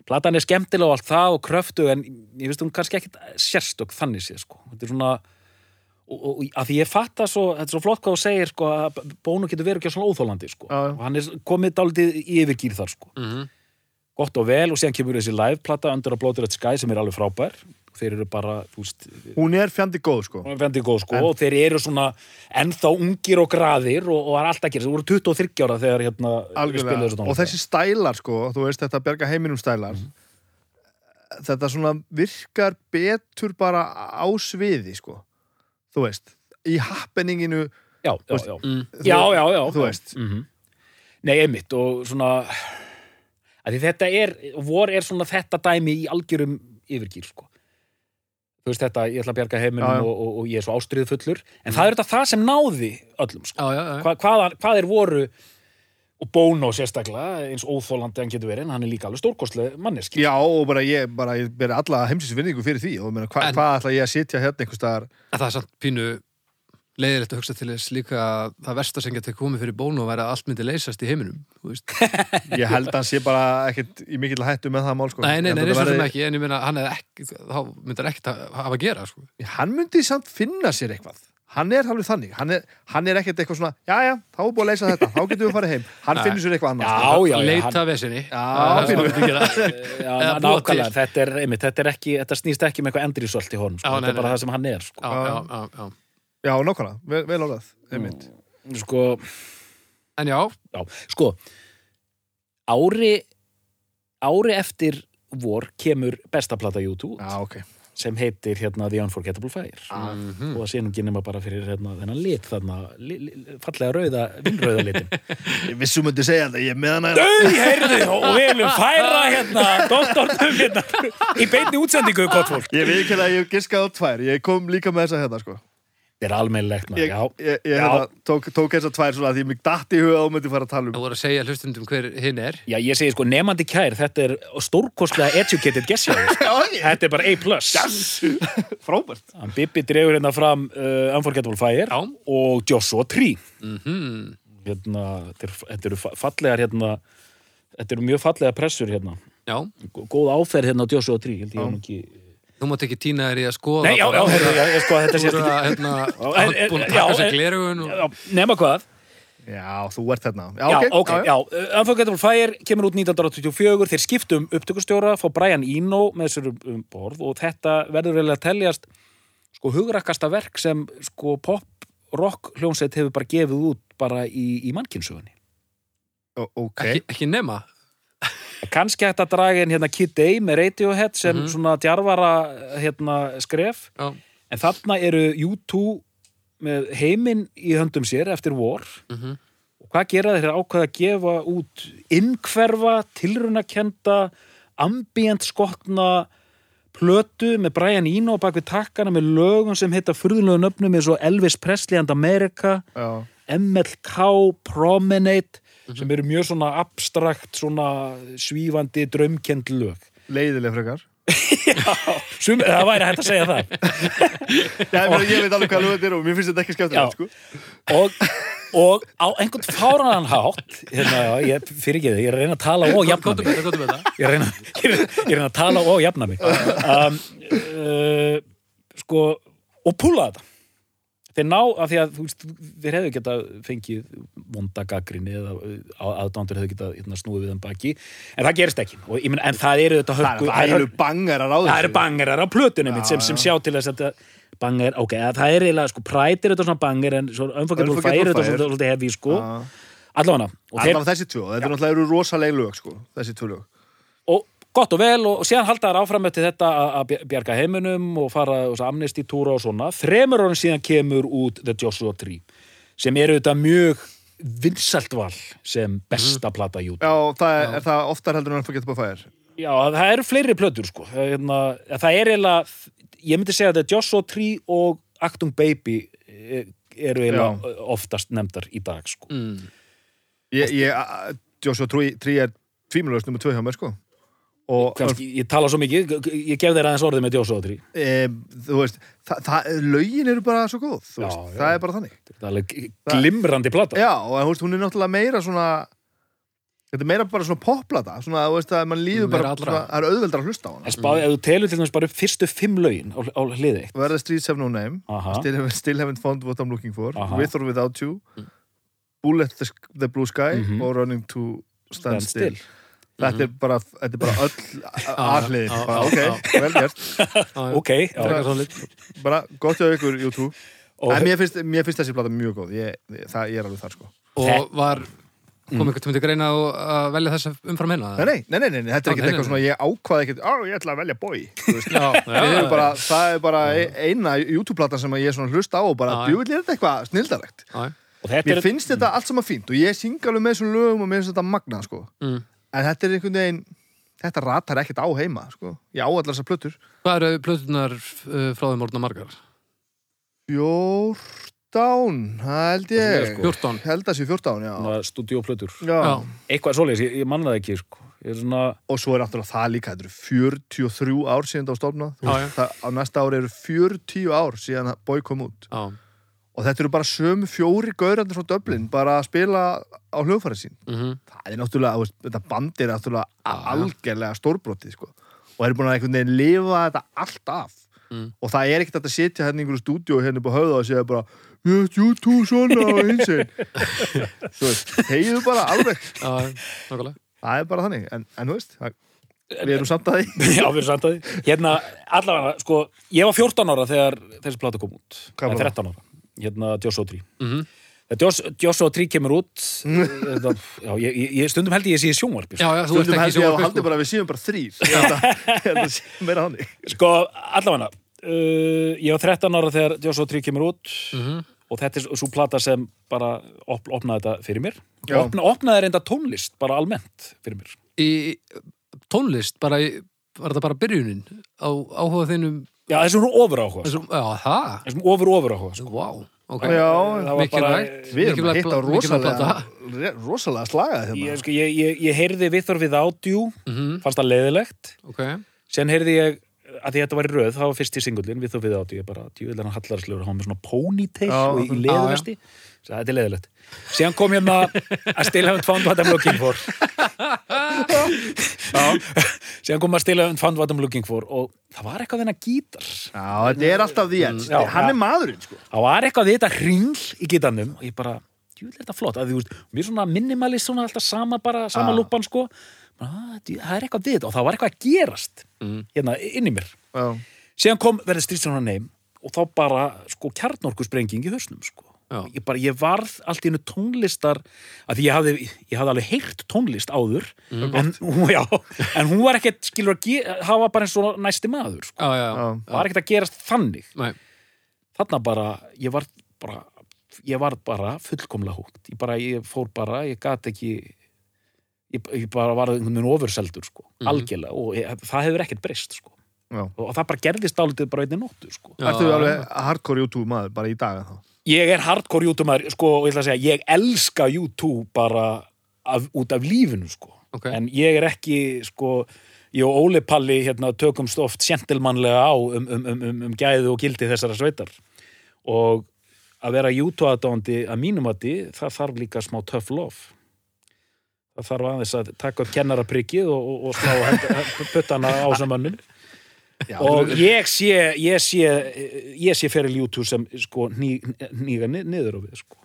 platan er skemmtilega og allt það og kröftu en ég finnst hún kannski ekkit sérstök þannig séð sko. þetta er svona og, og að því ég fatta svo, þetta er svo flott hvað þú segir sko, að Bónu getur verið ekki svona óþólandi sko. Og hann er komið dálítið í yfirgýr þar sko. Mhm. Gott og vel og síðan kemur þessi liveplata Under a Bloated Sky sem er alveg frábær þeir eru bara, þú veist Hún er fjandi góð, sko vendi góð sko En- og þeir eru svona ennþá ungir og graðir og, og er alltaf gera, þeir voru 23 ára þegar hérna tónlist. og þessi stælar, sko Þú veist, þetta berga heiminum stælar Mhm. Þetta svona virkar betur bara á sviði, sko Þú veist, í happeninginu já, já, já. Mm. já, já, já, Þú já. veist. Mhm. Nei, einmitt og svona þetta er, vor er svona þetta dæmi í algjörum yfirgýr sko. þú veist þetta, ég ætla að bjarga heiminum og, og, og ég er svo ástriðu fullur en það er þetta það sem náði öllum sko. Já, já, já. Hva, hvað, hvað er voru og Bono sérstaklega eins óþólandi hann getur verið, en hann er líka alveg stórkostlega manneski Já, og bara ég, bara, ég beri alla heimsins vinningu fyrir því og meina, hva, En- hvað ætla ég að sitja hérna einhvers staðar það er samt pínu leiðilegt að hugsa til þess líka að það versta sem getur komið fyrir bónu og væri að allt myndi leysast í heiminum þú veist. Ég held að hann sé bara ekkert í mikill hættu með það mál, sko Nei, nei, nei, að sem verði- ekki en ég meina, hann er ekki þá myndi hann ekkert að hafa að gera sko. Hann myndi samt finna sér eitthvað Hann er alveg þannig, hann er, hann er ekkert eitthvað svona Já, já, þá er búið að leysa þetta, þá getum við farið heim Hann Nei. finnur sér eitthvað annars Já, sko. já, já, leita það er það búa nákvæmlega, þetta er, einmitt, þetta er ekki, þetta snýst ekki með eitthvað endrisölt í honum, sko. Þetta er bara það sem hann er, sko. Já, nákvæmlega, vel, vel álað einmitt. Sko, en já, já, sko, ári, ári eftir vor kemur besta plata YouTube Já, ok. sem heitir hérna The Unforgettable Fire. Mhm. og það sé nú ekki nema bara fyrir hérna, þennan lit þarna, li, li, fallega rauða, vinnrauða litin. Ég vissum myndi segja þetta, ég er með hana Þau, heyrðu, og við viljum færa hérna, doktornum hérna, í beinni útsendingu, gott fólk. Ég veit ekki að ég giskaði á tvær. Ég kom líka með þessa hérna, sko Þetta er almennilegt, maður, Ég, já. ég, ég Já. hérna, tók, tók þessa tvær svona því mig datt í huga og myndi fara að tala það um voru að segja hlustundum hver hinn er Já, ég segi sko, nefandi kær, þetta er stórkostlega educated ég Þetta er bara A+. Frábært Hann Bibi dregur hérna fram uh, Unforgettable Fire Já. og Joshua Tree. mhm Hérna, þetta eru- fallegar hérna, þetta eru mjög fallega pressur hérna. Já, Gó- Góð áferð hérna á Joshua Tree, held ég hann ekki... þú mátt ekki týna þér í að skoða Nei, já, já, heyrðu, já, ég sko að þetta sést ekki. hérna, Já, búin að já, taka sér en- glerugun og... Já, nema hvað? Já, þú ert þarna. Já, Já, ok, já, Unforgettable Fire kemur út 1984, þeir skiptum upptökustjóra, fá Brian Eno með sér um, um borð og þetta verður vel að teljast sko hugrakkasta verk sem sko pop rock hljónsett hefur bara gefið út bara í, í mannkynnsugunni. Ó- Ok. Ekki, ekki nema Kanski hægt að draga inn hérna Kid A með Radiohead sem Mhm. svona djarfara hérna skref, já, en þarna eru U2 með heiminn í höndum sér eftir vor. Mhm. Og hvað gera þeir? Ákveða að gefa út innkverfa, tilrunakenda, ambient skotna, plötu með Brian Eno bak við takkana með lögum sem heita furðulegu nöfnum eins og Elvis Presley and America Já, MLK, Promenade sem eru mjög svona abstrakt svona svífandi draumkend lög. Leiðileg frekar. Sum, það væri hægt að segja það. Já, ég, meina, ég veit alveg hvað lög þetta er og mér finnst þetta ekki Já. skemmtilegt sko. og, og á einhvern fáranan hátt hérna, já, ég fyrir ekki þið, ég er að reyna að tala og jafna mig þetta, kóttum þetta ég er að reyna, ég er, ég er að reyna að tala og jafna mig. Um, uh, sko og púla þetta þeir ná af því að þú veist, þeir hefðu geta fengið vonda gaggrinni eða aðdándur hefðu geta hérna, snúið við þeim baki en það gerist ekki. Og, meina, en það eru þetta höggu það eru bangar að ráða það eru bangerar á plötunum mitt sem, sem sjá til þess að banger, ok, að það er eiginlega sko prætir þetta svona banger en Unforgettable Fire er þetta svolítið hefi sko. Allavega. Þessi tvö, þetta er eru rosaleg lög sko, þessi tvö lög gott og vel og, síðan halda þær áfram eftir þetta að- að bj- bjarga heiminum og fara amnesti túra og svona. Þremur orðin síðan kemur út The Joshua Tree sem eru þetta mjög vinsælt val sem besta plata YouTube. Já, það er, er það oftar heldur en að forgeta bara fær Já, það eru fleiri plötur sko. Það, er hérna, það er eiginlega ég myndi segja að þetta Joshua Tree og Actung Baby eh, eru eiginlega oftast nefndar í dag sko. Mm. ég, ég, Joshua 3 er tvímjölust nummer 2 hjá mér sko og Kanski, ég tala svo mikið, ég gef þér aðeins orðið með Tree e, þú veist, lögin eru bara svo góð, Já, veist, já. það er bara þannig það er glimrandi plata Já, og veist, hún er náttúrulega meira svona þetta er meira bara svona poplata svona, þú veist, að mann líður bara, svona, það er auðveldar að hlusta á hana spáði, ef þú telur til dæmis bara upp fyrstu fimm lögin á, á hliði. Where the streets have no name still, haven't- still haven't found what I'm looking for Aha. With or without you Bullet the, the blue sky Mhm. og Running to stand, Stand still, still. Þetta er bara, þetta er bara öll aðliðin, já, bara ok, vel gert. Ok, bara gott hjá ykkur YouTube. En mér finnst, mér finnst þessi plata mjög góð. Ég, það, ég er alveg þar sko. Og var, kom einhvern tíma til greina að- að velja þessa umfram hérna? Nei, nei, nei, nei, þetta er ekkert eitthvað svona, ég ákvaði ekkert, á, ég ætla að velja bara, það er bara eina YouTube-plata sem ég svona hlusta á og bara, djúvill er þetta eitthvað þetta Mér finnst þetta allt saman fínt og ég syng alveg með þessum lögum og mér finnst þetta magnað, sko. Mm. En þetta er einhvern veginn, þetta ratar ekkert á heima, sko. Ég á allar þessar plötur. Hvað eru plötunar uh, frá þeim orðna margar? Fjórtán, það held Það ég. sko. 14 Held að sé fjórtán, já. Stúdíóplötur. Já, Já. Eitthvað svoleiðis, ég, ég manna það ekki sko. Ég er svona, og svo er náttúrulega það líka, þetta eru 43 ár síðan það á stofnað. Það, á næsta ári eru 40 ár síðan Boy kom út. Já, og þetta eru bara sömu fjóri gaurandir frá Dublin bara að spila á hljóðfæri sín. Mhm. Það er náttúrulega, veist, þetta band er náttúrulega já. algjörlega stórbrotið sko. og eru búin að einhvern veginn lifa þetta allt af. Mm. og það er ekkert að setja hérna í einhverju stúdíu hérna upp á höfða og segja bara you too, svona og hinsinn þú veist, þegiðu bara alveg. Nákvæmlega. Það er bara þannig, en, en þú veist það, við erum samt að því. Já, við erum samt að því. Hérna, allavega, sko, ég var 14 ára þegar þessi plata kom út. Hvað var það? 13 ára, hérna Mhm. Þegar Josh, Joshua Tree kemur út þetta, já, ég, ég, stundum held ég að ég sé Já, sko. stundum held ég að haldi sko. bara við séum bara þrýr meira þannig sko, allavega uh, ég var 13 ára þegar Tree kemur út Mhm. og þetta er svo plata sem bara op, opnaði þetta fyrir mér Já. Opna, opnaði reynda tónlist bara almennt fyrir mér Í tónlist, bara í, var þetta bara byrjunin á áhuga þínum já, þessum ofur áhuga þessum, Já, það? Þessum ofur ofur áhuga sko. Vá, ok. Já, það var Mikilvægt við erum að hitta rosalega rosalega slagað hérna. Ég, sko, ég, ég, ég heyrði við þar við ádjú Mhm, fannst það leiðilegt. Ok, sen heyrði ég að því þetta var í röð, það var fyrst í singullin við þó við áttu, ég bara, djúvillan hann hallarslegur hann var með svona ponytail Já, og í, í já, það þetta er leðilegt síðan kom hérna að Still Haven't Found What I'm Looking For. Síðan kom að Still Haven't Found What I'm Looking For og það var eitthvað þennan gítar. Já, þetta er alltaf því Já, hann já. er maðurinn sko. Það var eitthvað þetta hringl í gítarnum og ég bara, er þetta flott? Að því, veist, mér er svona minimalist svona alltaf sama bara, sama Já. lúpan sko. Bara, "Ah, það er eitthvað við þetta. Og það var eitthvað að gerast Mm. hérna inn í mér. Já, síðan kom verið stríðsjónar neim og þá bara sko kjarnorku sprenging í hausnum sko. Ég, bara, ég varð allt í hennu tónlistar að því ég hafði, ég hafði alveg heyrt tónlist áður Mm. en, hún- já, en hún var ekkert skilur að ge- hafa bara eins og næsti maður sko. já, já, var ekkert að gerast þannig Nei, þarna bara, ég var bara ég var bara fullkomlega húgt ég bara, ég fór bara, ég gat ekki ég, ég bara var einhvern veginn ofurseldur sko, Mhm. algjörlega og ég, það hefur ekkert breyst sko Já. og það bara gerðist dálítið bara einni nóttu sko. Ertu alveg hardcore YouTube maður bara í dag þá? Ég er hardcore YouTube-maður sko, og ég ætla að segja, ég elska YouTube bara af, út af lífinu sko. Ok. en ég er ekki sko, ég og Óli Palli hérna, tökumst oft sjentilmannlega á um, um, um, um, um gæðu og gildi þessara sveitar og að vera YouTube-aðdáandi að mínum að það þarf líka smá tough love það þarf aðeins að taka upp kennaraprikkið og, og, og slá puttana á mönnum Já, og ég sé ég sé, ég sé fyrir YouTube sem sko ný, nýga ni- niður á við sko.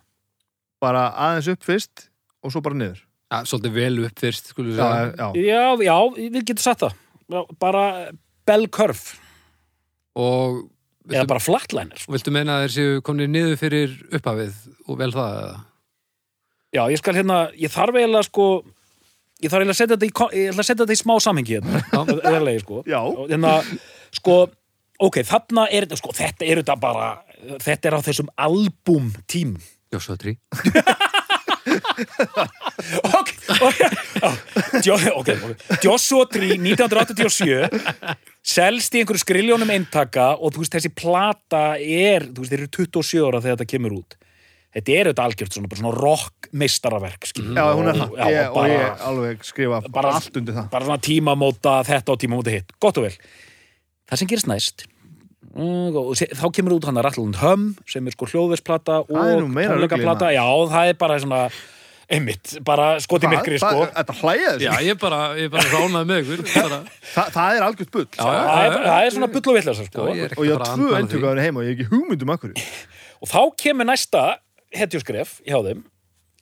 bara aðeins upp fyrst og svo bara niður. Ja, svolítið vel upp fyrst, Já, segja. já. já, já, við getum sagt það Já, bara bell curve Og eða viltu, bara flatliner sko. viltu meina að þeir séu komnir niður fyrir upphafið og vel það eða? já, ég skal hérna, ég þarf eiginlega sko ég þarf að setja þetta í, að setja þetta í smá samhengi hérna, sko. Hérna, sko ok, þarna er þetta, sko, þetta er þetta bara þetta er á þessum album tím. Joshua Tree. ok, ok, já, Jo- ok, ok. Joshua Tree 1987 selst í einhverju skriljónum eintaka og þú veist þessi plata er, þú veist þeir eru 27 ára þegar þetta kemur út þetta er auðvitað algjört svona, bara svona rock meistaraverk skilur. Já, hún er það. já, Ég, og og ég alveg skrifa bara- allt undir það. bara svona tímamóta þetta og tímamóta hitt, gott og vel það sem gerist næst mm, þá kemur út hann að Rattlund Hum sem er sko hljóðversplata er og tónleikaplata, já, það er bara svona einmitt, bara skoti myrkri sko þetta þessu. Já, ég er bara, ég bara ránaði með ykkur. Bara, Það, það er algjört bull. Já, já. það er, það er svona bull og villasa já, sko. Og ég að tvö henni heima og ég hef ekki hugmyndum akkur. og þá kemur næsta hetjuskref hjá þeim.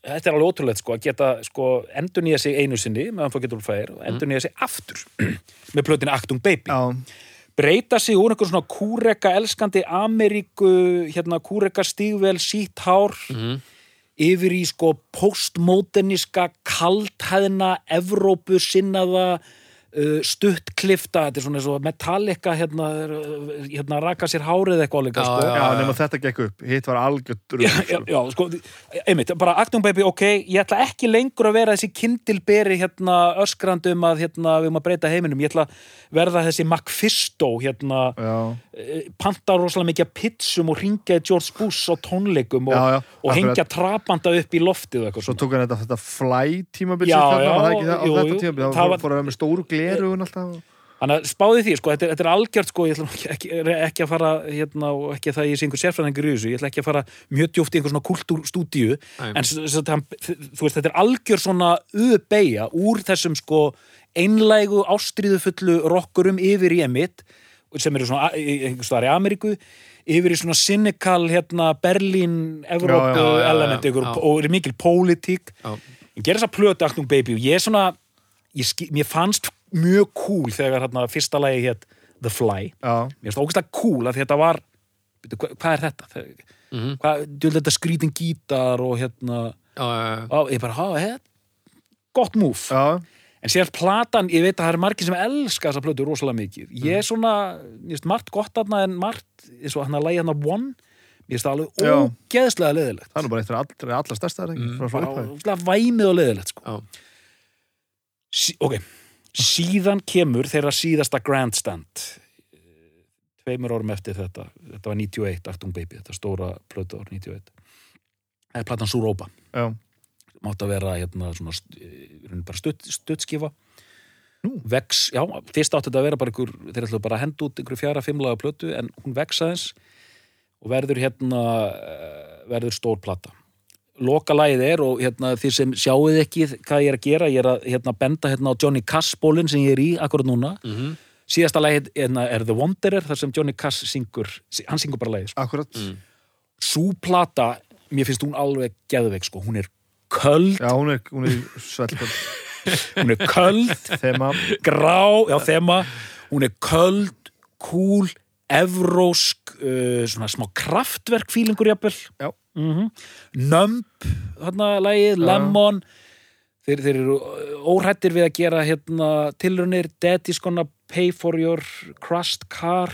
Þetta er alveg ótrúlegt sko að geta sko endur nýja sig einu sinni meðan fór getur fær og endur nýja sig aftur með plötinu Actung Baby. Já, breyta sig úr einhver svona kúreka elskandi Ameríku hérna kúreka stígvel sítt hár Mhm. yfir í sko postmoderniska kaldhæðna Evrópu sinnaða uh, stuttklifta, þetta er svona eins og Metallica hérna, hérna raka sér hárið eitthvað líka Já, sko. já, nema þetta gekk upp. Hitt var algjört rugl, já, já, sko. já, sko, einmitt, bara Actung Baby, ok, ég ætla ekki lengur að vera þessi kindilberi hérna öskrandi um að hérna við erum að breyta heiminum, ég ætla að verða þessi Macfisto hérna Já, eh, panta rosalega mikið pitsum og ringja George Bush á tónleikum og, Já, já, og hengja trapanda upp í loftið eitthvað Svo tók hann þetta, þetta fly tímabil Já, sitt þarna, já, var það ekki það glerugun alltaf. Þannig að spáði því, sko, þetta er, þetta er algjört sko, ég ætla ekki, ekki, að fara hérna, og ekki að það ég sé einhver sérfræðingur í þessu ég ætla ekki að fara mjög djúft í einhver svona kultúrstúdíu en þú veist, þetta er algjör svona ubeigja úr þessum sko einlægu ástríðufullu rockurum yfir í emitt sem eru svona einhvers staðar í Ameríku yfir í svona cynical hérna, Berlín, Evrópu Já, já, já, já, element ykkur, já. og er mikil pólitík Já. ég gerði þess að plötu Actung Baby og ég er svona ég, mér fannst mjög cool þegar hérna, fyrsta lagi hétt The Fly Já, mér finnst ógæslega cool að þetta var byrju, hvað, hvað er þetta? Þegar, Mhm. hvað, djúlega þetta skrítin gítar og hérna, Já, já, já. á, ég bara, hei gott múf, en síðan platan ég veit að það er margir sem elska þessa plötu rosalega mikið, ég er svona mér finnst margt gott aðna en margt eins og hann að lagi hann að One mér finnst það alveg Já. ógeðslega leðilegt það er bara eitt af allra, allra stærsta mm, Mm. frá frá upphæði. ógeðslega væmið og leðilegt sko. Ok, síðan kemur þeirra síðasta grandstand. Tveimur árum eftir þetta. Þetta var 91, Artung Baby, þetta stóra plötu ár 91 það er platan Súrópa. Mátt að vera hérna svona stutt, stuttskifa. Vex, já, fyrst átti þetta að vera bara ykkur, þeir ætlaðu bara að henda út ykkur fjara fimmlaga plötu en hún vex aðeins og verður hérna eh, verður stór plata loka lagið er og hérna þið sem sjáuð ekki hvað ég er að gera, ég er að hérna benda hérna á Johnny Cass bólinn sem ég er í akkurat núna, Mhm. síðasta lagið hérna, er The Wanderer, þar sem Johnny Cass syngur, hann syngur bara lagið, sko. Mm. sú plata mér finnst hún alveg geðveik, sko, hún er köld, Já, hún er, hún er svelkvöld hún er köld. Þema. Grá, já þema. Hún er köld, kúl evrósk uh, svona smá kraftverk fílingur jafnvel. Já. Mm Numb þarna lagið, Já. Lemon. Þeir, þeir eru óhættir við að gera hérna tilraunir. Daddy's gonna pay for your crushed car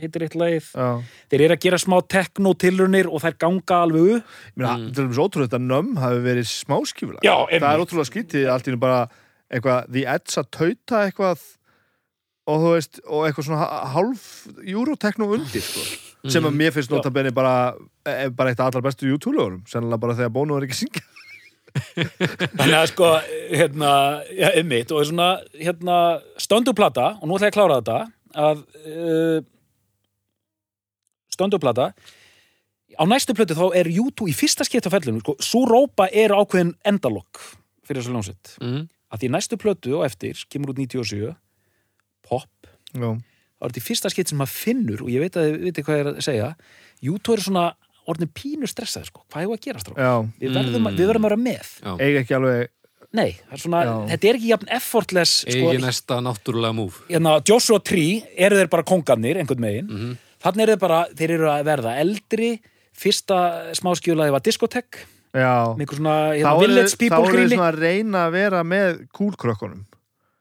heitir eitt lagið. Já, þeir eru að gera smá techno tilraunir og þær ganga alveg upp. Meina, þetta er svo ótrúlega þetta nömm hafi verið smáskífulega Mm. Já, Það er ótrúlega skítið, allt í einu bara eitthvað, the edge að tauta eitthvað og þú veist, og eitthvað svona ha- hálf eurotekno undir, sko sem að mér finnst nota benni bara er bara eitt af allar bestu YouTube-lögurum sennilega bara þegar Bono er ekki syngja. Þannig að sko, hérna, ja, einmitt, og svona, hérna, stönduplata, og nú ætla ég að klára þetta, að uh, stönduplata, á næstu plötu þá er YouTube í fyrsta skipt á fellinu, sko, svo rópa er ákveðin endalokk fyrir þessu ljónsett. mm. Að því næstu plötu og eftir, kemur út 97, pop, Já, þá er þetta í fyrsta skipt sem maður finnur, og ég veit að þið viti hvað ég er að segja, YouTube er svona orðin pínu stressaði, sko, hvað er að gera já, Við verðum, Mm. við verðum að vera með. Já. eiga ekki alveg Nei, það er svona, þetta er ekki jafn effortless sko, Eigi næsta náttúrulega múf hérna, Joshua Tree eru þeir bara kongarnir einhvern megin, Mhm. þannig eru þeir bara þeir eru að verða eldri. Fyrsta smáskjulaði var diskotek einhver svona þá hérna, eru village þá people eru þið gríni svona að reyna að vera með kúlkrökkunum.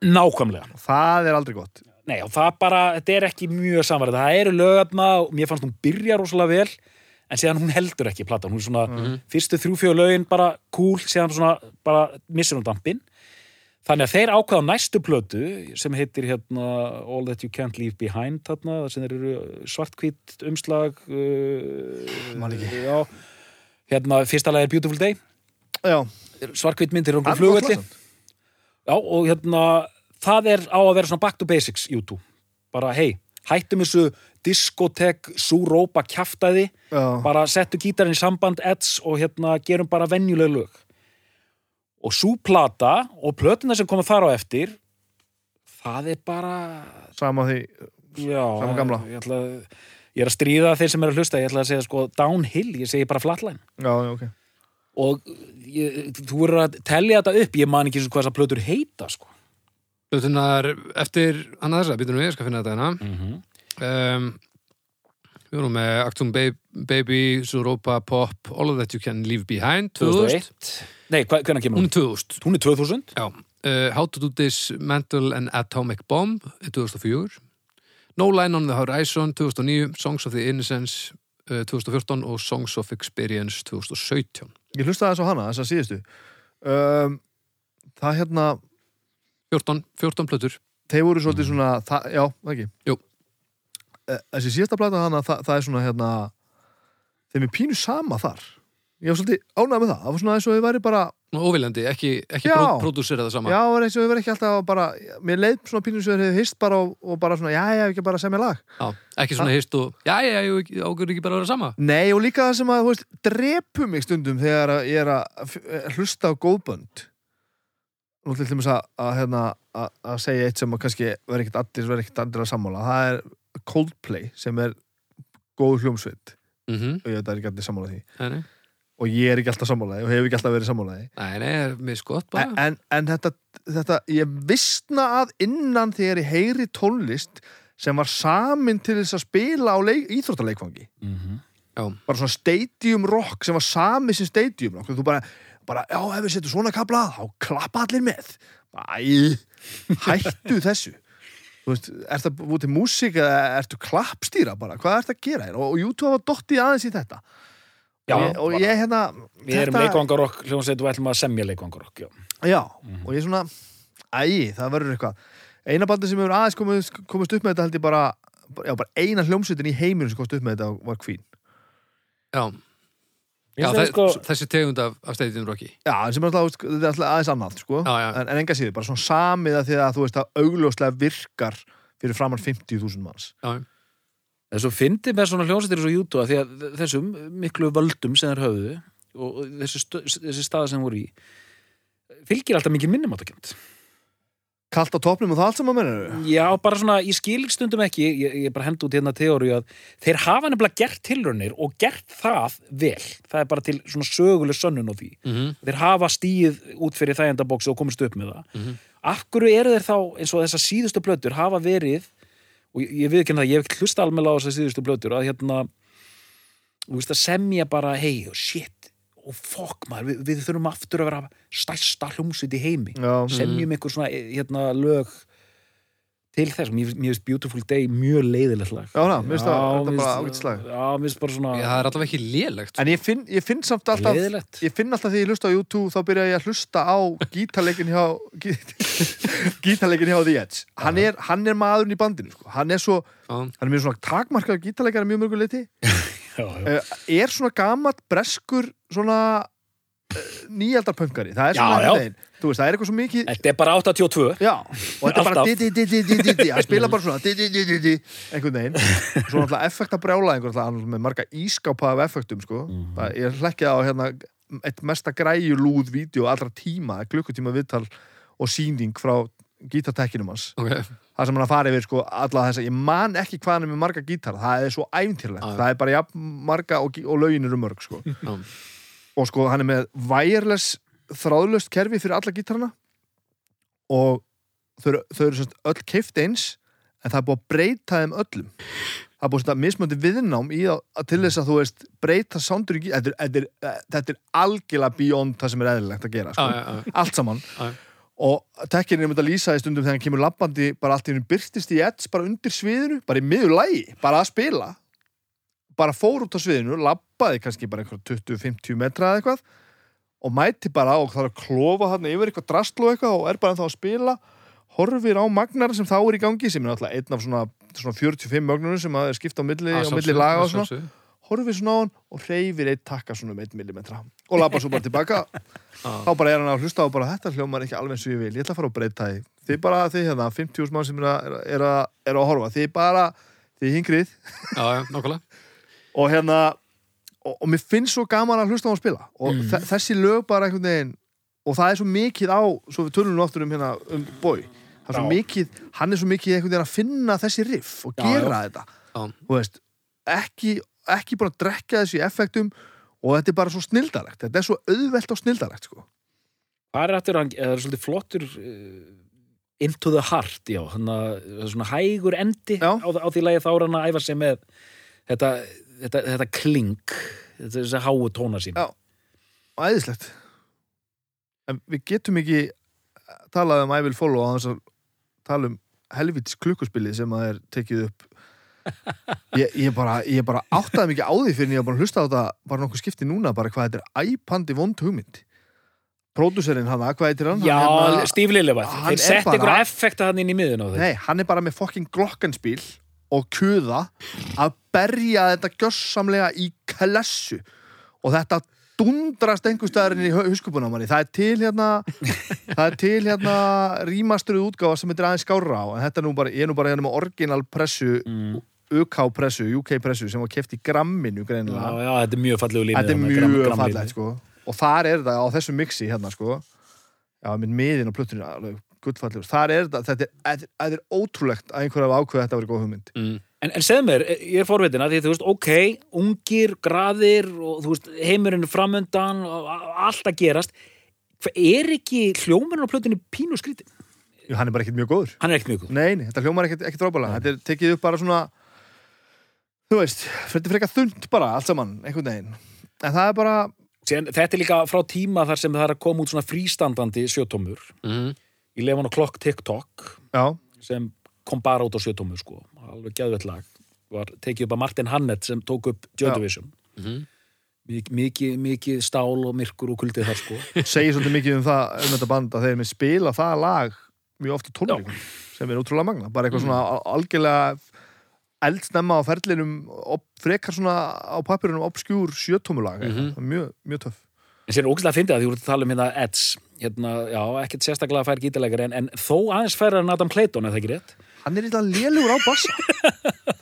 Nákvæmlega, það er aldrei gott nei og það bara þetta er ekki mjög samverð, það eru lögatna og mér fannst hún byrja rosalega vel en síðan hún heldur ekki platan, hún er svona Mhm. fyrstu þrjú fjóðu lögin bara cool, síðan svona bara missir hún dampin þannig að þeir ákvaða næstu plötu sem heitir hérna All That You Can't Leave Behind þarna, þar sem eru svartkvít umslag uh, já, hérna fyrsta lag er Beautiful Day. Já, svartkvít myndir um var já og hérna það er á að vera svona back to basics YouTube, bara hei hættum þessu diskotek súrópa kjaftaði, já, bara settu gítarinn í samband eds og hérna gerum bara venjuleg lög. Og sú plata og plötuna sem koma þar á eftir það er bara sama því já, Sama gamla. ég, ætla, ég er að stríða þeir sem eru að hlusta, ég ætla að segja sko downhill, ég segi bara flatline. Já, ok. Og ég, þú verður að telja þetta upp, ég man ekki eins og hvað þessar plötur heita sko Hlutunar eftir annað þessa, býtum við, ég skal finna þetta hérna. Mm -hmm. um, Við vorum með Actum Baby, Zuropa, Pop, All of That You Can Leave Behind 2000, 2001 Nei, hvernig kemur hún? Hún? er 2000 Hún er 2000 Já, uh, How to Do This Mental and Atomic Bomb er 2004 No Line on the Horizon 2009, Songs of the Innocence uh, 2014 og Songs of Experience 2017 Ég hlustaði þess á hana, þess að síðustu. Um, Það hérna 14, 14 plötur. Þeir voru svolítið svona, það, já, það ekki? Jú. Þessi síðasta plata hana, það, það er svona hérna þeim er pínu sama þar. Ég var svolítið ánægð með það, það var svona eins og þau væri bara óviljandi, ekki, ekki pródúsera það sama. Já, það var eins og þau væri ekki alltaf bara mér leið svona pínu sem þau hefði hist bara og, og bara svona, já, já, ekki bara semja lag. Já, ekki svona hist og já, já, já, águr ekki bara að vera sama. Nei, og líka það sem að, þú veist, drepu mig stundum þegar ég er að hlusta á góðbönd Nú til þess að, að, hérna, að, að segja eitt sem að kannski verður ekkert allir, verður ekkert allir að sammála. Það er Coldplay sem er góð hljómsveit. Mm -hmm. og ég veit að það er ekki allir sammála því. Nei, og ég er ekki alltaf sammála því og hefur ekki alltaf verið sammála því nei, nei, er mér skott bara. En, en, þetta, þetta, ég vissna að innan þegar ég heyri tónlist sem var samin til þess að spila á leik, íþróttaleikvangi. Mm -hmm. Já, bara svona stadium rock sem var sami sem stadium rock. Þú bara, bara já, ef við setjum svona kabla þá klappa allir með. Æ, hættu þessu. Þú veist, ert það búið til músík eða ertu klappstýra bara, hvað ert að gera þér? Og, og YouTube hafa dottið aðeins í þetta. Já, og ég, og ég hérna Við erum leikvangarokk, hljómsveit og ætlum að semja leikvangarokk, já. já, og ég svona æ, það verður eitthvað. Eina bandi sem hefur aðeins komist, komist upp með þetta held ég bara, já, bara eina hljómsveitin í heiminum sem komist upp með þetta var Queen. Já, já þe sko- þessi tegund af, af steytinu rocki Já, en sem er alltaf, þetta er alltaf aðeins annað, sko. Já, já. En, en enga síður, bara svona samið að því að þú veist að augljóslega virkar fyrir framann 50.000 manns. Já, Þessu fyndi með svona hljómsveitir eins og YouTube að því að þessum miklu völdum sem þeir höfðu og þessi, þessi staða sem voru í fylgir alltaf mikið minnumáttakjönd. Kalt á topnum og það allt saman mennur. Já, bara svona, ég skil ekki stundum ekki, ég, ég bara hend út hérna teóri að þeir hafa nefnilega gert tilraunir og gert það vel. Það er bara til svona söguleg sönnun á því. mm Þeir hafa stíð út fyrir þægendabóksi og komist upp með það. Mhm. Af hverju eru þeir þá, eins og þessar síðustu plötur hafa verið, og ég, ég við ekki það, ég hef ekki hlusta almennilega á þessar síðustu plötur, að hérna, þú veist að semja bara, hei, shit, og fokk maður, við, við þurfum aftur að vera stærsta hljómsveit í heimi. Já, semjum einhver svona hérna, lög til þess, mér finnst Beautiful Day mjög leiðilegt lag. Já, mér finnst það- bara finnst- ágætis lag. Já, mér finnst bara svona Já, það er allavega ekki lélegt En ég finn, ég finn samt alltaf leiðilegt Ég finn alltaf því ég hlusta á YouTube þá byrja ég að hlusta á gítarleikin hjá gítarleikin hjá The Edge. Hann er, hann er maðurinn í bandinu sko. hann er svo, Já, hann er mjög svona takmarkaður gítarleikar mjög mörgur leiti já, já. uh, er svona gamalt breskur svona uh, nýjaldarpöngari það er svona veginn. þú veist, það er eitthvað svo mikið Þetta er bara 82 já, og þetta er bara Alltaf. di, di, di, di, di, di, di, hann spila bara svona di, di, di, di, di, einhvern veginn og svo náttúrulega effekta brjála einhvern veginn með marga ískápa af effektum sko. það, ég hlekkið á hérna eitt mesta græjulúð vídeo allra tíma, klukkutíma viðtal og síning frá gítartekkinum hans ok það sem hann að fara yfir sko alla þess að ég man ekki hvað hann er með marga gítar það er svo ævintýrlegt, Já. það er bara jafn marga og, og lögin eru mörg sko Já. og sko hann er með wireless þráðlöst kerfi fyrir alla gítarana og þau eru, þau eru öll keift eins en það er búið að breyta þeim öllum það er búið að mismöndi viðnám í að, að til þess að þú veist breyta soundur í gítar þetta, er- er- er algjörlega beyond það sem er eðlilegt að gera sko. já. allt saman Já. Og tekkin er þetta að lýsa í stundum þegar hann kemur labbandi bara allt í hennu byrtist í edds bara undir sviðinu, bara í miður lægi bara að spila. Bara fór út á sviðinu, labbaði kannski bara einhver 20-50 metra eða eitthvað og mæti bara og þarf að klofa hann yfir eitthvað drastlu eitthvað og er bara ennþá að spila. Horfir á magnar sem þá er í gangi sem er náttúrulega einn af svona, svona 45 mögnunum sem að er skipta á milli, á milli laga og svona horfir svona á hann og reyfir eitt takka svona um 1 mm og labba svo bara tilbaka Já. þá bara er hann að hlusta og bara þetta hljómar ekki alveg eins og ég vil, ég ætla að fara að breyta því þið bara, þið hérna, 50 mann sem er að, er að, er að horfa, þið bara þið hingrið Já, já, og hérna og, og mér finnst svo gaman að hlusta á að spila og Mm. þe- þessi lög bara einhvern veginn og það er svo mikið á, svo við tölum nú aftur um hérna um bói, það er svo Já. mikið hann er svo mikið einhvern veginn að finna þessi riff og Já, gera þetta Já. veist, ekki, ekki bara að drekka þessu í effektum og þetta er bara svo snildarlegt þetta er svo auðvelt og snildarlegt sko. Það er er svolítið flottur uh, Into the Heart, já svona hægur endi á, á því lagi þá er hann að æfa sig með þetta, þetta, þetta kling þessi háu tóna sín Já. og æðislegt en við getum ekki talað um I will follow á þess að tala um helvitis klukkuspilið sem að er tekið upp ég, ég, bara, ég bara áttaði mikið á því fyrir en ég var bara að hlusta á þetta bara nokkuð skipti núna bara hvað þetta er æpandi vond hugmynd pródúserinn hann, hvað heitir hann? Já, Hann hérna- Steve Hann þeir sett ykkur effekta hann inn í miðun á þeir Nei, hann er bara með fokking glokkanspíl og kuða að berja þetta gjössamlega í klessu og þetta dundrast einhverstaðarinn í huskupuna manni. Það er til hérna það er til hérna rýmasturuð útgáfa sem þetta er aðeins skárra á en þetta er nú bara, ég er nú bara hérna með orginal pressu mm. UK pressu, UK pressu sem var keft í gramminu já, greinilega. já, þetta er mjög fallegu límið Þetta er mjög gramm- fallegt sko. Og þar er þetta á þessu mixi hérna sko. Já, með miðin og plötunni alveg gullfallegur, þar er þetta þetta er, þetta er, þetta er ótrúlegt að einhver hafa þetta að vera góð hugmynd. Mm. En, en segð mér, ég er forvitin að því þú veist, ok, ungir, graðir og þú veist, heimurinn er framöndan og allt að gerast. Er ekki hljómurinn á plötunni pínu skrítin? Jú, hann er bara ekkert mjög góður. Hann er ekkert mjög góð nei, nei, þetta hljómar ekkert, ekkert drópalega þetta er tekið upp bara svona þú veist, þetta er frekar þund bara allt saman, einhvern veginn. En það er bara, Síðan, Þetta er líka frá tíma þar sem það er að koma út svona frístandandi sjötómur. Mm. í Lefan og Klokk TikTok já, sem kom bara út á sjötómur sko, alveg geðvett lag. Var tekið upp að Martin Hannett sem tók upp. Division. Mhm. Mik mikið, mikið stál og myrkur og kuldið þar sko. Segir svolítið mikið um það um þetta band að þeir með spila það lag mjög oft í tónleikum sem er útrúlega magna, bara eitthvað svona al- algjörlega eldsnemma á ferlinum op, frekar svona á papirunum obskjúr sjötómulag Mhm. mjög, mjög töff En sér ógæslega að fyndi að því voru að tala um hérna Eds, hérna, já, ekkert sérstaklega fær gítarleikari en, en þó aðeins færra en Adam Clayton, er það ekki rétt? hann er eitthvað lélugur á bassa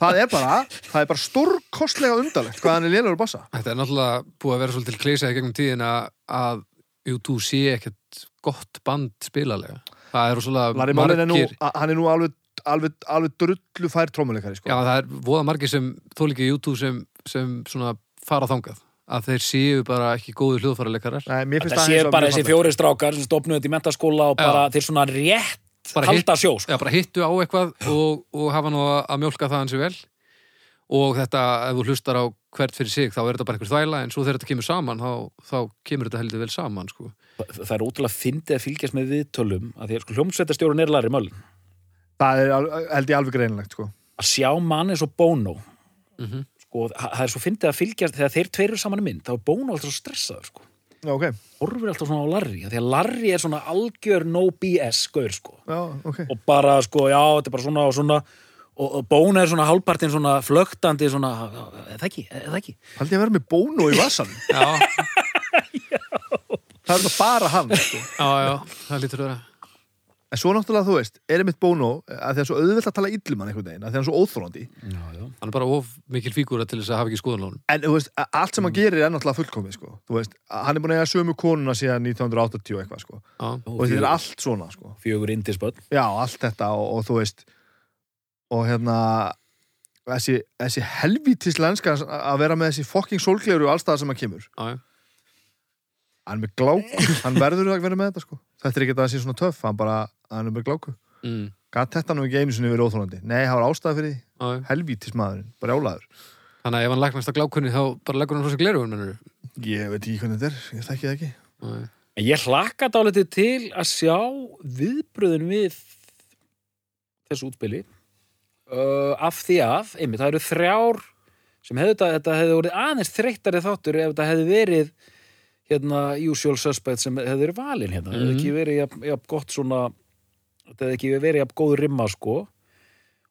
það er bara, það er bara stórkostlega undarlegt hvað hann er lélugur á bassa Þetta er náttúrulega búið að vera svolítið kleisað í gegnum tíðina að U2 sé ekkert gott band spilalega. Það eru svolítið er margir hann er nú alveg, alveg, alveg drullu fær trómuleikari sko. Já, það er voða margir sem þólíkið U2 sem, sem svona fara þangað að þeir séu bara ekki góðu hljóðfæraleikarar Nei, mér finnst Það það séu bara þessi fjóri strákar sem stopnuðu þetta í mentaskóla og Já. bara þeir svona rétt Bara halda sjó, sko. Já, bara hittu á eitthvað og, og hafa nú að mjólka það hansi vel og þetta, ef þú hlustar á hvert fyrir sig, þá er þetta bara einhver þvæla en svo þegar þetta kemur saman, þá, þá kemur þetta heldur vel saman, sko. Það er ótrúlega fyndið að fylgjast með viðtölum að því að sko, hljómsveitastjórun er Larry Mullen það er held ég alveg greinilegt sko. að sjá mann eins og Bono. Mhm. sko, það er svo fyndið að fylgjast þegar þeir tveir eru saman í mynd, þá er Bono alltaf svo stressaður sko. já, ok, horfir alltaf svona á Larry af því að Larry er svona algjör no BS gaur sko. Já, ok. Og bara sko, já, þetta er bara svona og svona. Og, Bono er svona hálfpartin svona flögtandi svona, eða ekki, eða ekki? Held ég að vera með bónu í vassan Já, það er bara hann sko. já, já, það lítur að vera en svo náttúrulega þú veist, er einmitt bónu að því að svo auðvelt að tala illum hann einhvern veginn að því að hann er svo já. Hann er bara of mikil fígúra til þess að hafa ekki skoðanlónum en þú veist, allt sem hann gerir er náttúrulega fullkomið sko. þú veist, hann er búin að eiga sömu konuna síðan 1980 og eitthvað sko. Já, og þetta er allt svona sko. fjögur indisböld já, allt þetta og, og þú veist og hérna þessi, þessi helvítis lenska að vera með þessi fucking sólgleru allstað sem hann kemur já, já hann er með gláku, hann verður að vera með þetta sko. þetta er ekki að það sé svona töff hann bara, hann er með gláku. Mm, gæt þetta nú ekki einu sinni verið óþólandi nei, það var ástæða fyrir því, helvítis maðurinn bara álaður, Þannig að ef hann læknast á glákunni þá bara leggur hann sig glerugun, mennur ég veit ekki hvernig þetta er ég þekki það ekki. En ég hlakka dálítið til að sjá viðbröðin við þessu útspili. Uh, af því að, einmitt, það eru þrjár sem hefði þetta, þetta hefði verið aðeins þreyttari þáttur ef þetta hefði verið hérna usual suspect sem hefði verið valin hérna, mm hefði ekki verið jafn, jafn gott svona þetta hefði ekki verið jafn góð rimma sko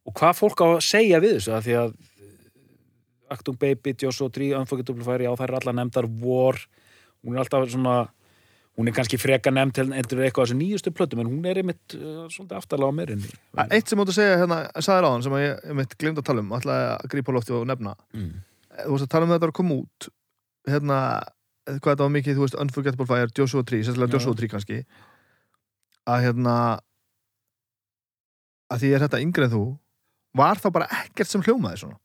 og hvað fólk á að segja við þessu af því að Actung Baby, Joshua 3, Unforgettable Fire já það er alla nefndar War hún er alltaf svona hún er kannski freka nefnd endur eitthvað af þessu nýjustu plötum en hún er einmitt uh, svolítið aftalega á meirinni eitt sem áttu að segja hérna, sagði ráðan sem að ég mitt glemt að tala um ætlaði að grípa á lofti og nefna mm. þú veist að tala um þetta að koma út hérna, hvað þetta var mikið þú veist, Unforgettable Fire, Joshua 3 sérstaklega. Joshua 3 kannski að hérna að því er þetta yngri en þú var þá bara ekkert sem hljómaði svona?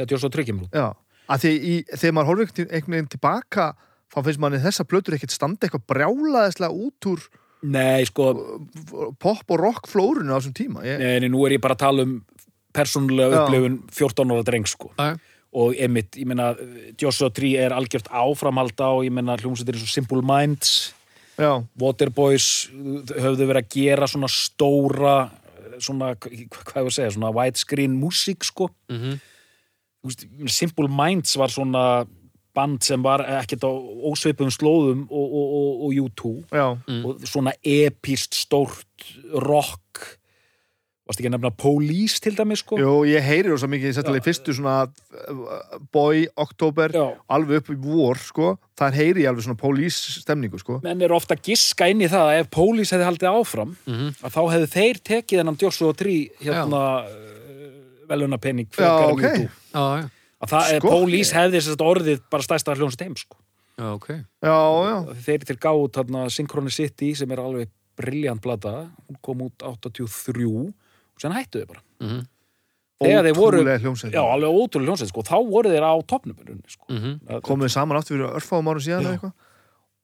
Þetta er svo tryggjum út. Já, að því í, þegar maður horfir einhvern veginn tilbaka þá finnst manni þessa plötur ekkert standa eitthvað brjálaðislega út úr nei sko, pop og rock flórunu á þessum tíma. Ég, nei, nei, nú er ég bara að tala um persónulega upplifun 14 ára dreng sko. Já. og einmitt, ég meina Joshua 3 er algjört áframhald á ég meina hljómsveitir eins og Simple Minds já, Waterboys höfðu verið að gera svona stóra svona, hva- hvað ég að segja, svona widescreen músík sko Mhm. Þú veist, ég meina, Simple Minds var svona band sem var ekkert á ósveipum slóðum og, og, og, og U2 já, Mm. og svona epist stórt rock varst ekki að nefna Police til dæmis sko? Jú, ég heyri rosa mikið sérstaklega í fyrstu svona uh, boy, oktober Já. alveg upp í vor, sko. Þar heyri ég alveg svona police stemningu, sko. Menn er ofta að giska inn í það að ef Police hefði haldið áfram Mhm. að þá hefðu þeir tekið þennan Joshua 3 hérna velunapenning Já, ok. Já, já, að það, Sko. sko, Police hefði sérst orðið bara stærsta hljónsett heim sko. já, ok. Já, já, þeir til gáðu þarna Synchronicity sem er alveg briljant plata hún kom út 83 og sen hættu þau bara þeir voru- ótrúlega hljómsveit já, alveg ótrúlega hljónsett, sko. þá voru þeir á rauninni, sko. Mhm. Að- komið saman aftur fyrir örfáum árum síðan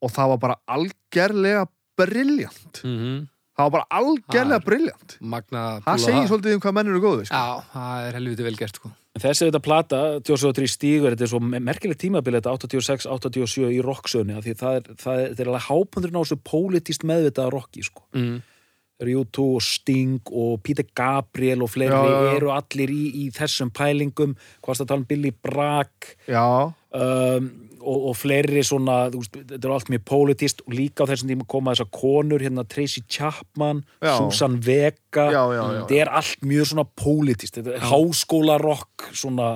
og það var bara algerlega briljant Mhm. það var bara algerlega er- Magna það segir svolítið um hvað menn eru góðu sko. Já, það er helviti vel gert sko þessi þetta plata, Joshua 3 stígur, þetta er svo merkilegt tímabil þetta 86-87 í rocksöðunni því það er, alveg hápundurinn á þessu pólitíst meðvitaða rocki sko. mm. Það eru U2 og Sting og Peter Gabriel og fleiri Já, já, eru allir í, í þessum pælingum, hvað er það að tala um Billy Bragg um, og, og fleiri svona, veist, þetta er allt mjög pólitíst og líka á þessum tíma koma þessar konur, hérna Tracy Chapman, Já. Susan Vega, þetta er allt mjög svona pólitíst, þetta er háskólarokk, svona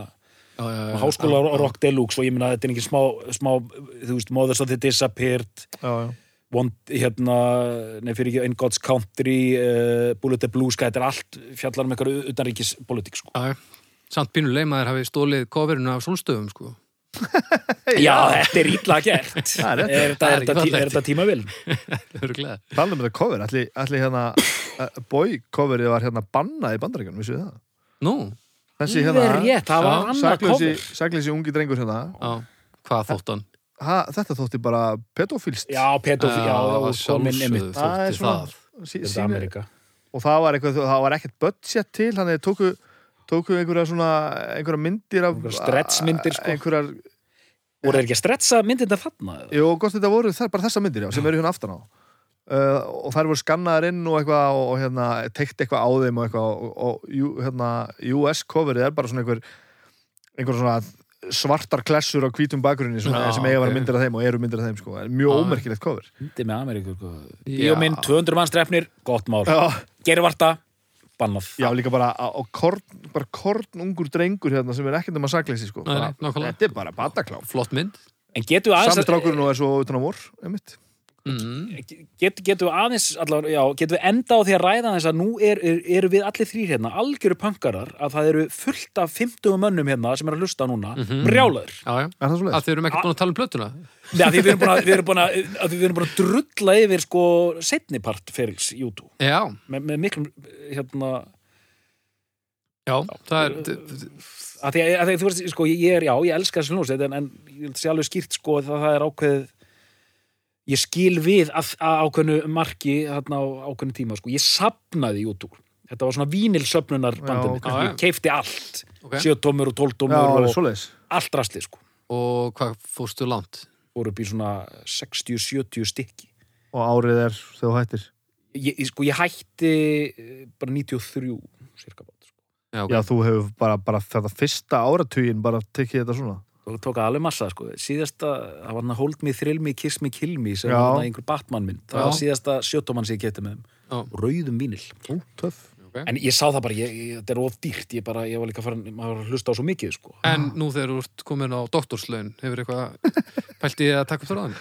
já, já, já, háskóla rock deluxe. Og ég meina þetta er ekki smá, smá þú veist, Mothers of the Disappeared. Já, já. One, hérna, nei fyrir ekki In God's Country uh, Bullet the Blue Sky, þetta er allt fjallar um eitthvað utanríkis politík sko. já, já. Samt pínu leimaður hafi stólið coverinu af sólstöfum sko. Já, þetta er illa gert. Það er þetta, Það ekki þetta, tí- fallegt. þetta tímavel Örglega Talum um þetta cover, allir, hérna uh, boy coverið var hérna bannað í bandaríkjunum, vissu þið það? Nú, Þessi það er hérna, rétt, það var Já, annað sakleysi, cover. sakleysi ungi drengur hérna. Já, hvað þótt hann? Ha, þetta þótti bara pedofílst já, pedofíl, já, það já, komin einmitt Það er svona- það sí, þetta síni, Amerika og það var, eitthvað, það var ekkert budget til þannig að tóku, tóku einhverja svona einhverja myndir af Einhverjar stretchmyndir, sko. einhverjar, voru þeir ekki að stretsa myndirna þarna? eða? jú, gott þetta voru það, bara þessa myndir já, sem eru hérna aftan á uh, og þær voru skannaðar inn og eitthvað og, og hérna, teikt eitthvað á þeim og eitthvað og, og hérna, US coverið er bara svona einhver einhver svona svartar klessur á hvítum bakgrunni sem eiga að vera ok. myndir af þeim og eru myndir af þeim sko. Mjög Já. ómerkilegt cover Hindi með Ameríku sko. Já. Bíómynd, 200 mann strefnir, gott mál Gervarta, bannað já líka bara korn, bara korn ungur drengur hérna sem er ekkert um að sko. Nei, Bara- nákvæmlega. Þetta er bara bataklám flott mynd En Sami aðeins strákurinn og er svo utan á vor einmitt. Mm. get, getum við aðeins allavega, já, getum við enda á því að ræða þess að nú er, er, eru við allir þrýr hérna algjöru pankarar að það eru fullt af 50 mönnum hérna sem er að hlusta núna brjálaður já, já, Er það svo að þið erum ekkert búin að tala um plötuna. Nei, að því við erum búin að, við erum búin að, að við erum búin að drulla yfir sko setnipart ferils YouTube. Já, með, með miklum hérna já, það er að því að, að því að þú veist, sko, ég er, já, ég elska þessu hljómsveit en, en ég held sé alveg skýrt, sko, að það er ákveðið ég skil við að, að ákveðnu marki þarna á ákveðnu tíma, sko, ég sapnaði YouTube, þetta var svona vínilsöfnunar bandið Já, mitt, ok. ég keifti allt. Ok. sjötómur og Já, tóltómur alveg og svoleiðis. allt rastli, sko. Og hvað fórstu langt? Voru upp í svona 60-70 stykki. Og árið er þegar þú hættir. Ég, sko, ég hætti eh, bara 93 cirka bát, sko. já, ok. Já, þú hefur bara, bara þetta fyrsta áratugin bara tekið þetta svona og tók alveg massa sko. síðasta, það var hann að Hold Me, Thrill Me, Kiss Me, Kill Me sem Já. var hann einhver Batman minn það Já. var síðasta sjötómann sem ég geti með þeim rauðum vínil Ú, töff ok. en ég sá það bara, ég, ég, þetta er of dýrt ég, bara, ég var líka farin, maður var að hlusta á svo mikið sko. en nú þegar þú ert komin á doktorslaun hefur eitthvað pælt í að taka upp þráðan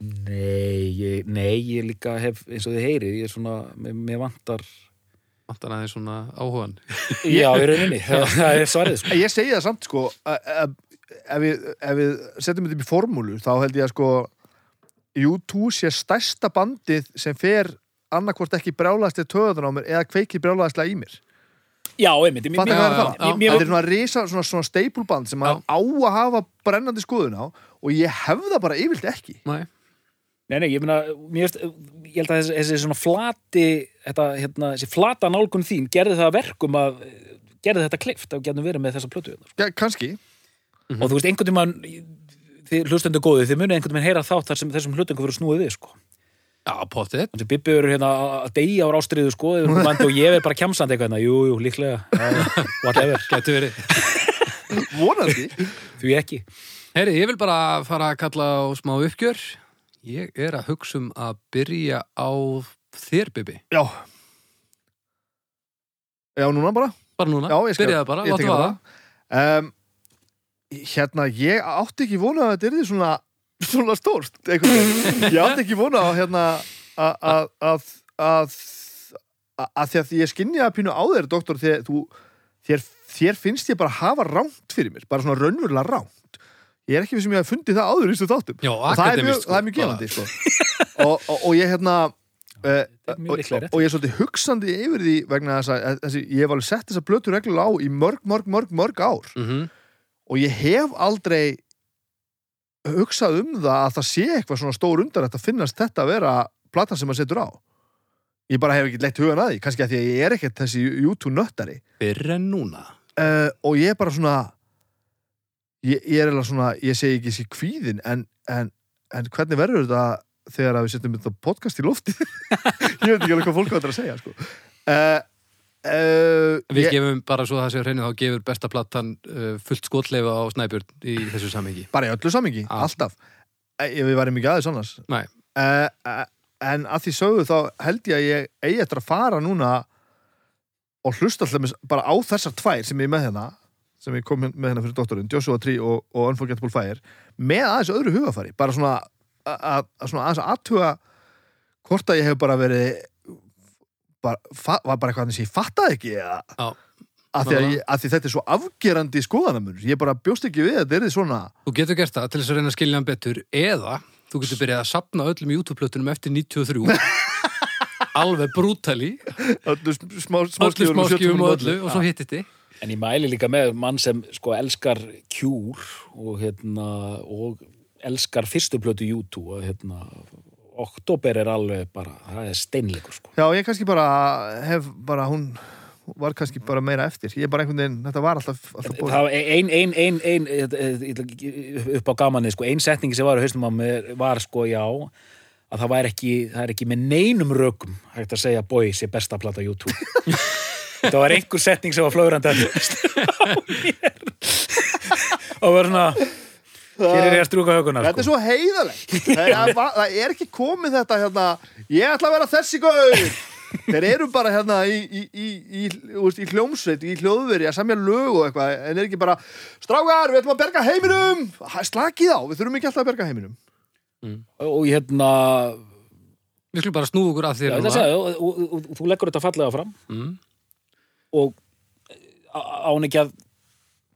nei, ég, nei, ég líka hef eins og þið heyrið, ég er svona mér, vantar vantar aðeins svona áhugan já, í rauninni, það, það er svarið sko. Ég segi það samt sko að- að- ef við, ef við setjum þetta upp í formúlu þá held ég að sko U2 sé stærsta bandið sem fer annarkvort ekki brjálæðslega töðan á mér eða kveikir brjálæðslega í mér já, einmitt, er já, það? já, er svona risa, svona, svona staple band sem maður á að hafa brennandi skoðun á og ég hef það bara yfirlt ekki Nei. nei, nei, ég meina ég held að þessi, þessi svona flati þetta, hérna, þessi flata nálgun þín gerði það að verkum að gerði þetta kleift að getum verið með þessa plötu hérna. ja, kannski, og þú veist, einhvern tímann þið hlustendur góði, þið munið einhvern tímann heyra þátt þar sem þessum hlutengum fyrir snúið við, sko. Já, potið þannig að Bibbi eru hérna að deyja á rástriðu, sko og ég er bara kjamsandi eitthvað hérna, jú, jú, líklega, whatever. Getur verið. Vonandi. Því ekki. Heyri, ég vil bara fara að kalla á smá uppgjör. Ég er að hugsa um að byrja á þér, Bibi Já. Já, núna bara. Bara núna, byrjaði bara, láttu vaða. Það. um, Hérna, ég átti ekki vona að þetta er því svona, svona veginn. Ég átti ekki vona að hérna að að að að að því að ég skinni að pínu á þér, doktor, þegar þú þér, þér finnst ég bara hafa rámt fyrir mér, bara svona raunverulega rámt ég er ekki við sem ég hef fundið það áður í þessu þáttum Já, og það er mjög, sko. það er mjög gefandi sko. og, og, og ég hérna uh, og, og ég er svolítið hugsandi yfir því vegna þess að þessi, ég hef alveg sett þessa blötu reglulega á í mörg, mörg, mörg, mörg ár mm og ég hef aldrei hugsað um það að það sé eitthvað svona stór undan að finnast þetta að vera platan sem maður setur á. Ég bara hef ekki leitt hugan að því kannski að því að ég er ekkert þessi YouTube nöttari. Fyrr en núna. Uh, og ég er bara svona ég, ég er alveg svona ég segi ekki þessi kvíðin en, en, en hvernig verður þetta þegar að við setjum þetta podcast í lofti ég veit ekki alveg hvað fólk áttur að segja sko. uh, uh, Við ég, gefum bara svo það sé hreinu þá gefur besta platan uh, fullt skotleifa á Snæbjörn í þessu samhengi. Bara í öllu samingi, Já. alltaf. Uh, við varum ekki aðeins annars. Uh, en að því sögðu þá held ég að ég eigi eftir að fara núna og hlusta alltaf bara á þessar tvær sem ég með hérna sem ég kom með hérna fyrir doktorinn, Joshua Tree og, og Unforgettable Fire með aðeins öðru hugafari. Bara svona að, að, að svona aðeins að aðtuga hvort að ég hef bara verið bara, var bara eitthvað sem ég fattaði ekki að því, að, að því þetta er svo afgerandi skoðanamunur ég bara bjóst ekki við að þetta er því svona. Þú getur gert það til þess að reyna að skilja hann betur eða þú getur byrjað að sapna öllum YouTube-plötunum eftir 93 alveg brútali. Öllu smá, smá öllu smáskjöfum og öllu og svo hittið þið. En ég mæli líka með mann sem sko elskar kjúr og hérna og elskar fyrstu plötu YouTube og hérna oktober er alveg bara, það er steinleikur sko. Já, ég kannski bara hef bara hún var kannski bara meira eftir. Ég er bara einhvern veginn, þetta var alltaf, alltaf búið. Það ein, ein, ein, ein, ein upp á gamanið sko, ein setningi sem var á haustum á mér var sko já að það væri ekki, það er ekki með neinum rökum hægt að segja bói sé besta plata YouTube. Þetta var einhver setning sem var mér. Og var svona hér er ég að strúka höguna Þetta er svo heiðalegt það er, ekki komið þetta hérna Ég ætla að vera þessi gaur. Þeir eru bara hérna í, í, í, í, hljómsveit, í hljóðveri að samja lög og eitthvað, en er ekki bara Strákar, við ætlum að berga heiminum. Slakið á, við þurfum ekki alltaf að berga heiminum. Og hérna Við skulum bara snúa okkur að já, þér það segja, og, og, og, og þú leggur þetta fallega fram. Mm. og á hann ekki að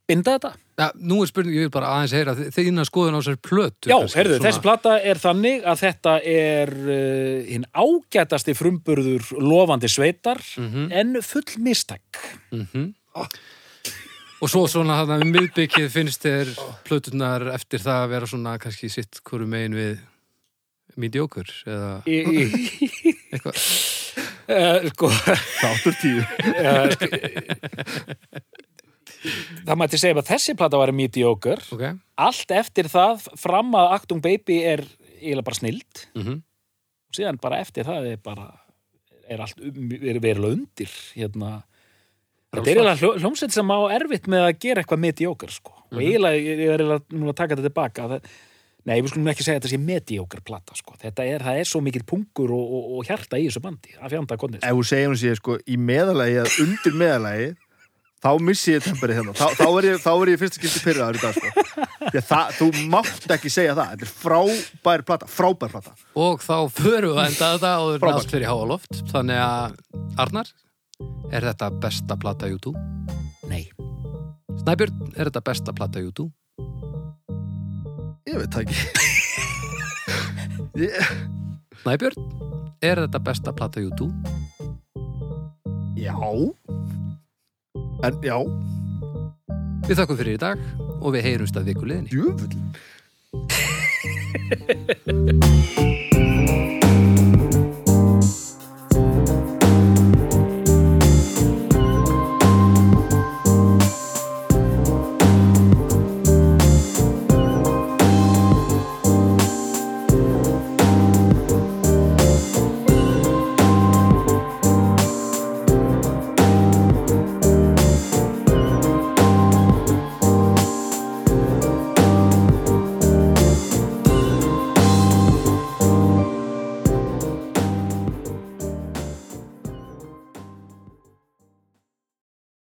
binda þetta ja, Nú er spurning, ég vil bara aðeins heyra þeirna skoðun á sér plötu Já, kannski, heyrðu, svona- þessi plata er þannig að þetta er uh, hinn ágætasti frumburður lofandi sveitar Mhm. en full mistak. Mhm. Og svo svona þarna um miðbyggið finnst þér plötunar eftir það að vera svona kannski sitt hverju megin við mediocre eða Í, í, eitthvað uh, sko, Þáttur tíu uh, sko, það mætti segja að þessi plata var mediocre. Ok, Allt eftir það, fram að Actung Baby er eiginlega bara snild. Mhm. Og síðan bara eftir það er bara er allt um, er verulega undir hérna. Þetta er eiginlega hljó- hljómsveit sem á erfitt með að gera eitthvað mediocre sko. og eiginlega, ég er eiginlega núna að taka þetta tilbaka. Það, Nei, við skulum ekki segja að þetta sé mediocre plata sko. þetta er, það er svo mikill pungur og, og, og hjarta í þessu bandi, að fjanda konið Ef þú segir hún sé sko í meðalagi eða undir meðalagi þá missi ég temperið hérna þá, þá, er ég, þá ég fyrst að skipta pyrraður í dag sko. Það, þú mátt ekki segja það þetta er frábær plata, frábær plata Og þá förum við að enda þetta og við erum allt fyrir háaloft Þannig að, Arnar, er þetta besta plata YouTube? Nei, Snæbjörn, er þetta besta plata YouTube? Ég veit það ekki ég, Snæbjörn, er þetta besta plata YouTube? Já En já, Við þakkum fyrir í dag og við heyrumst að viku liðinni. Djöfull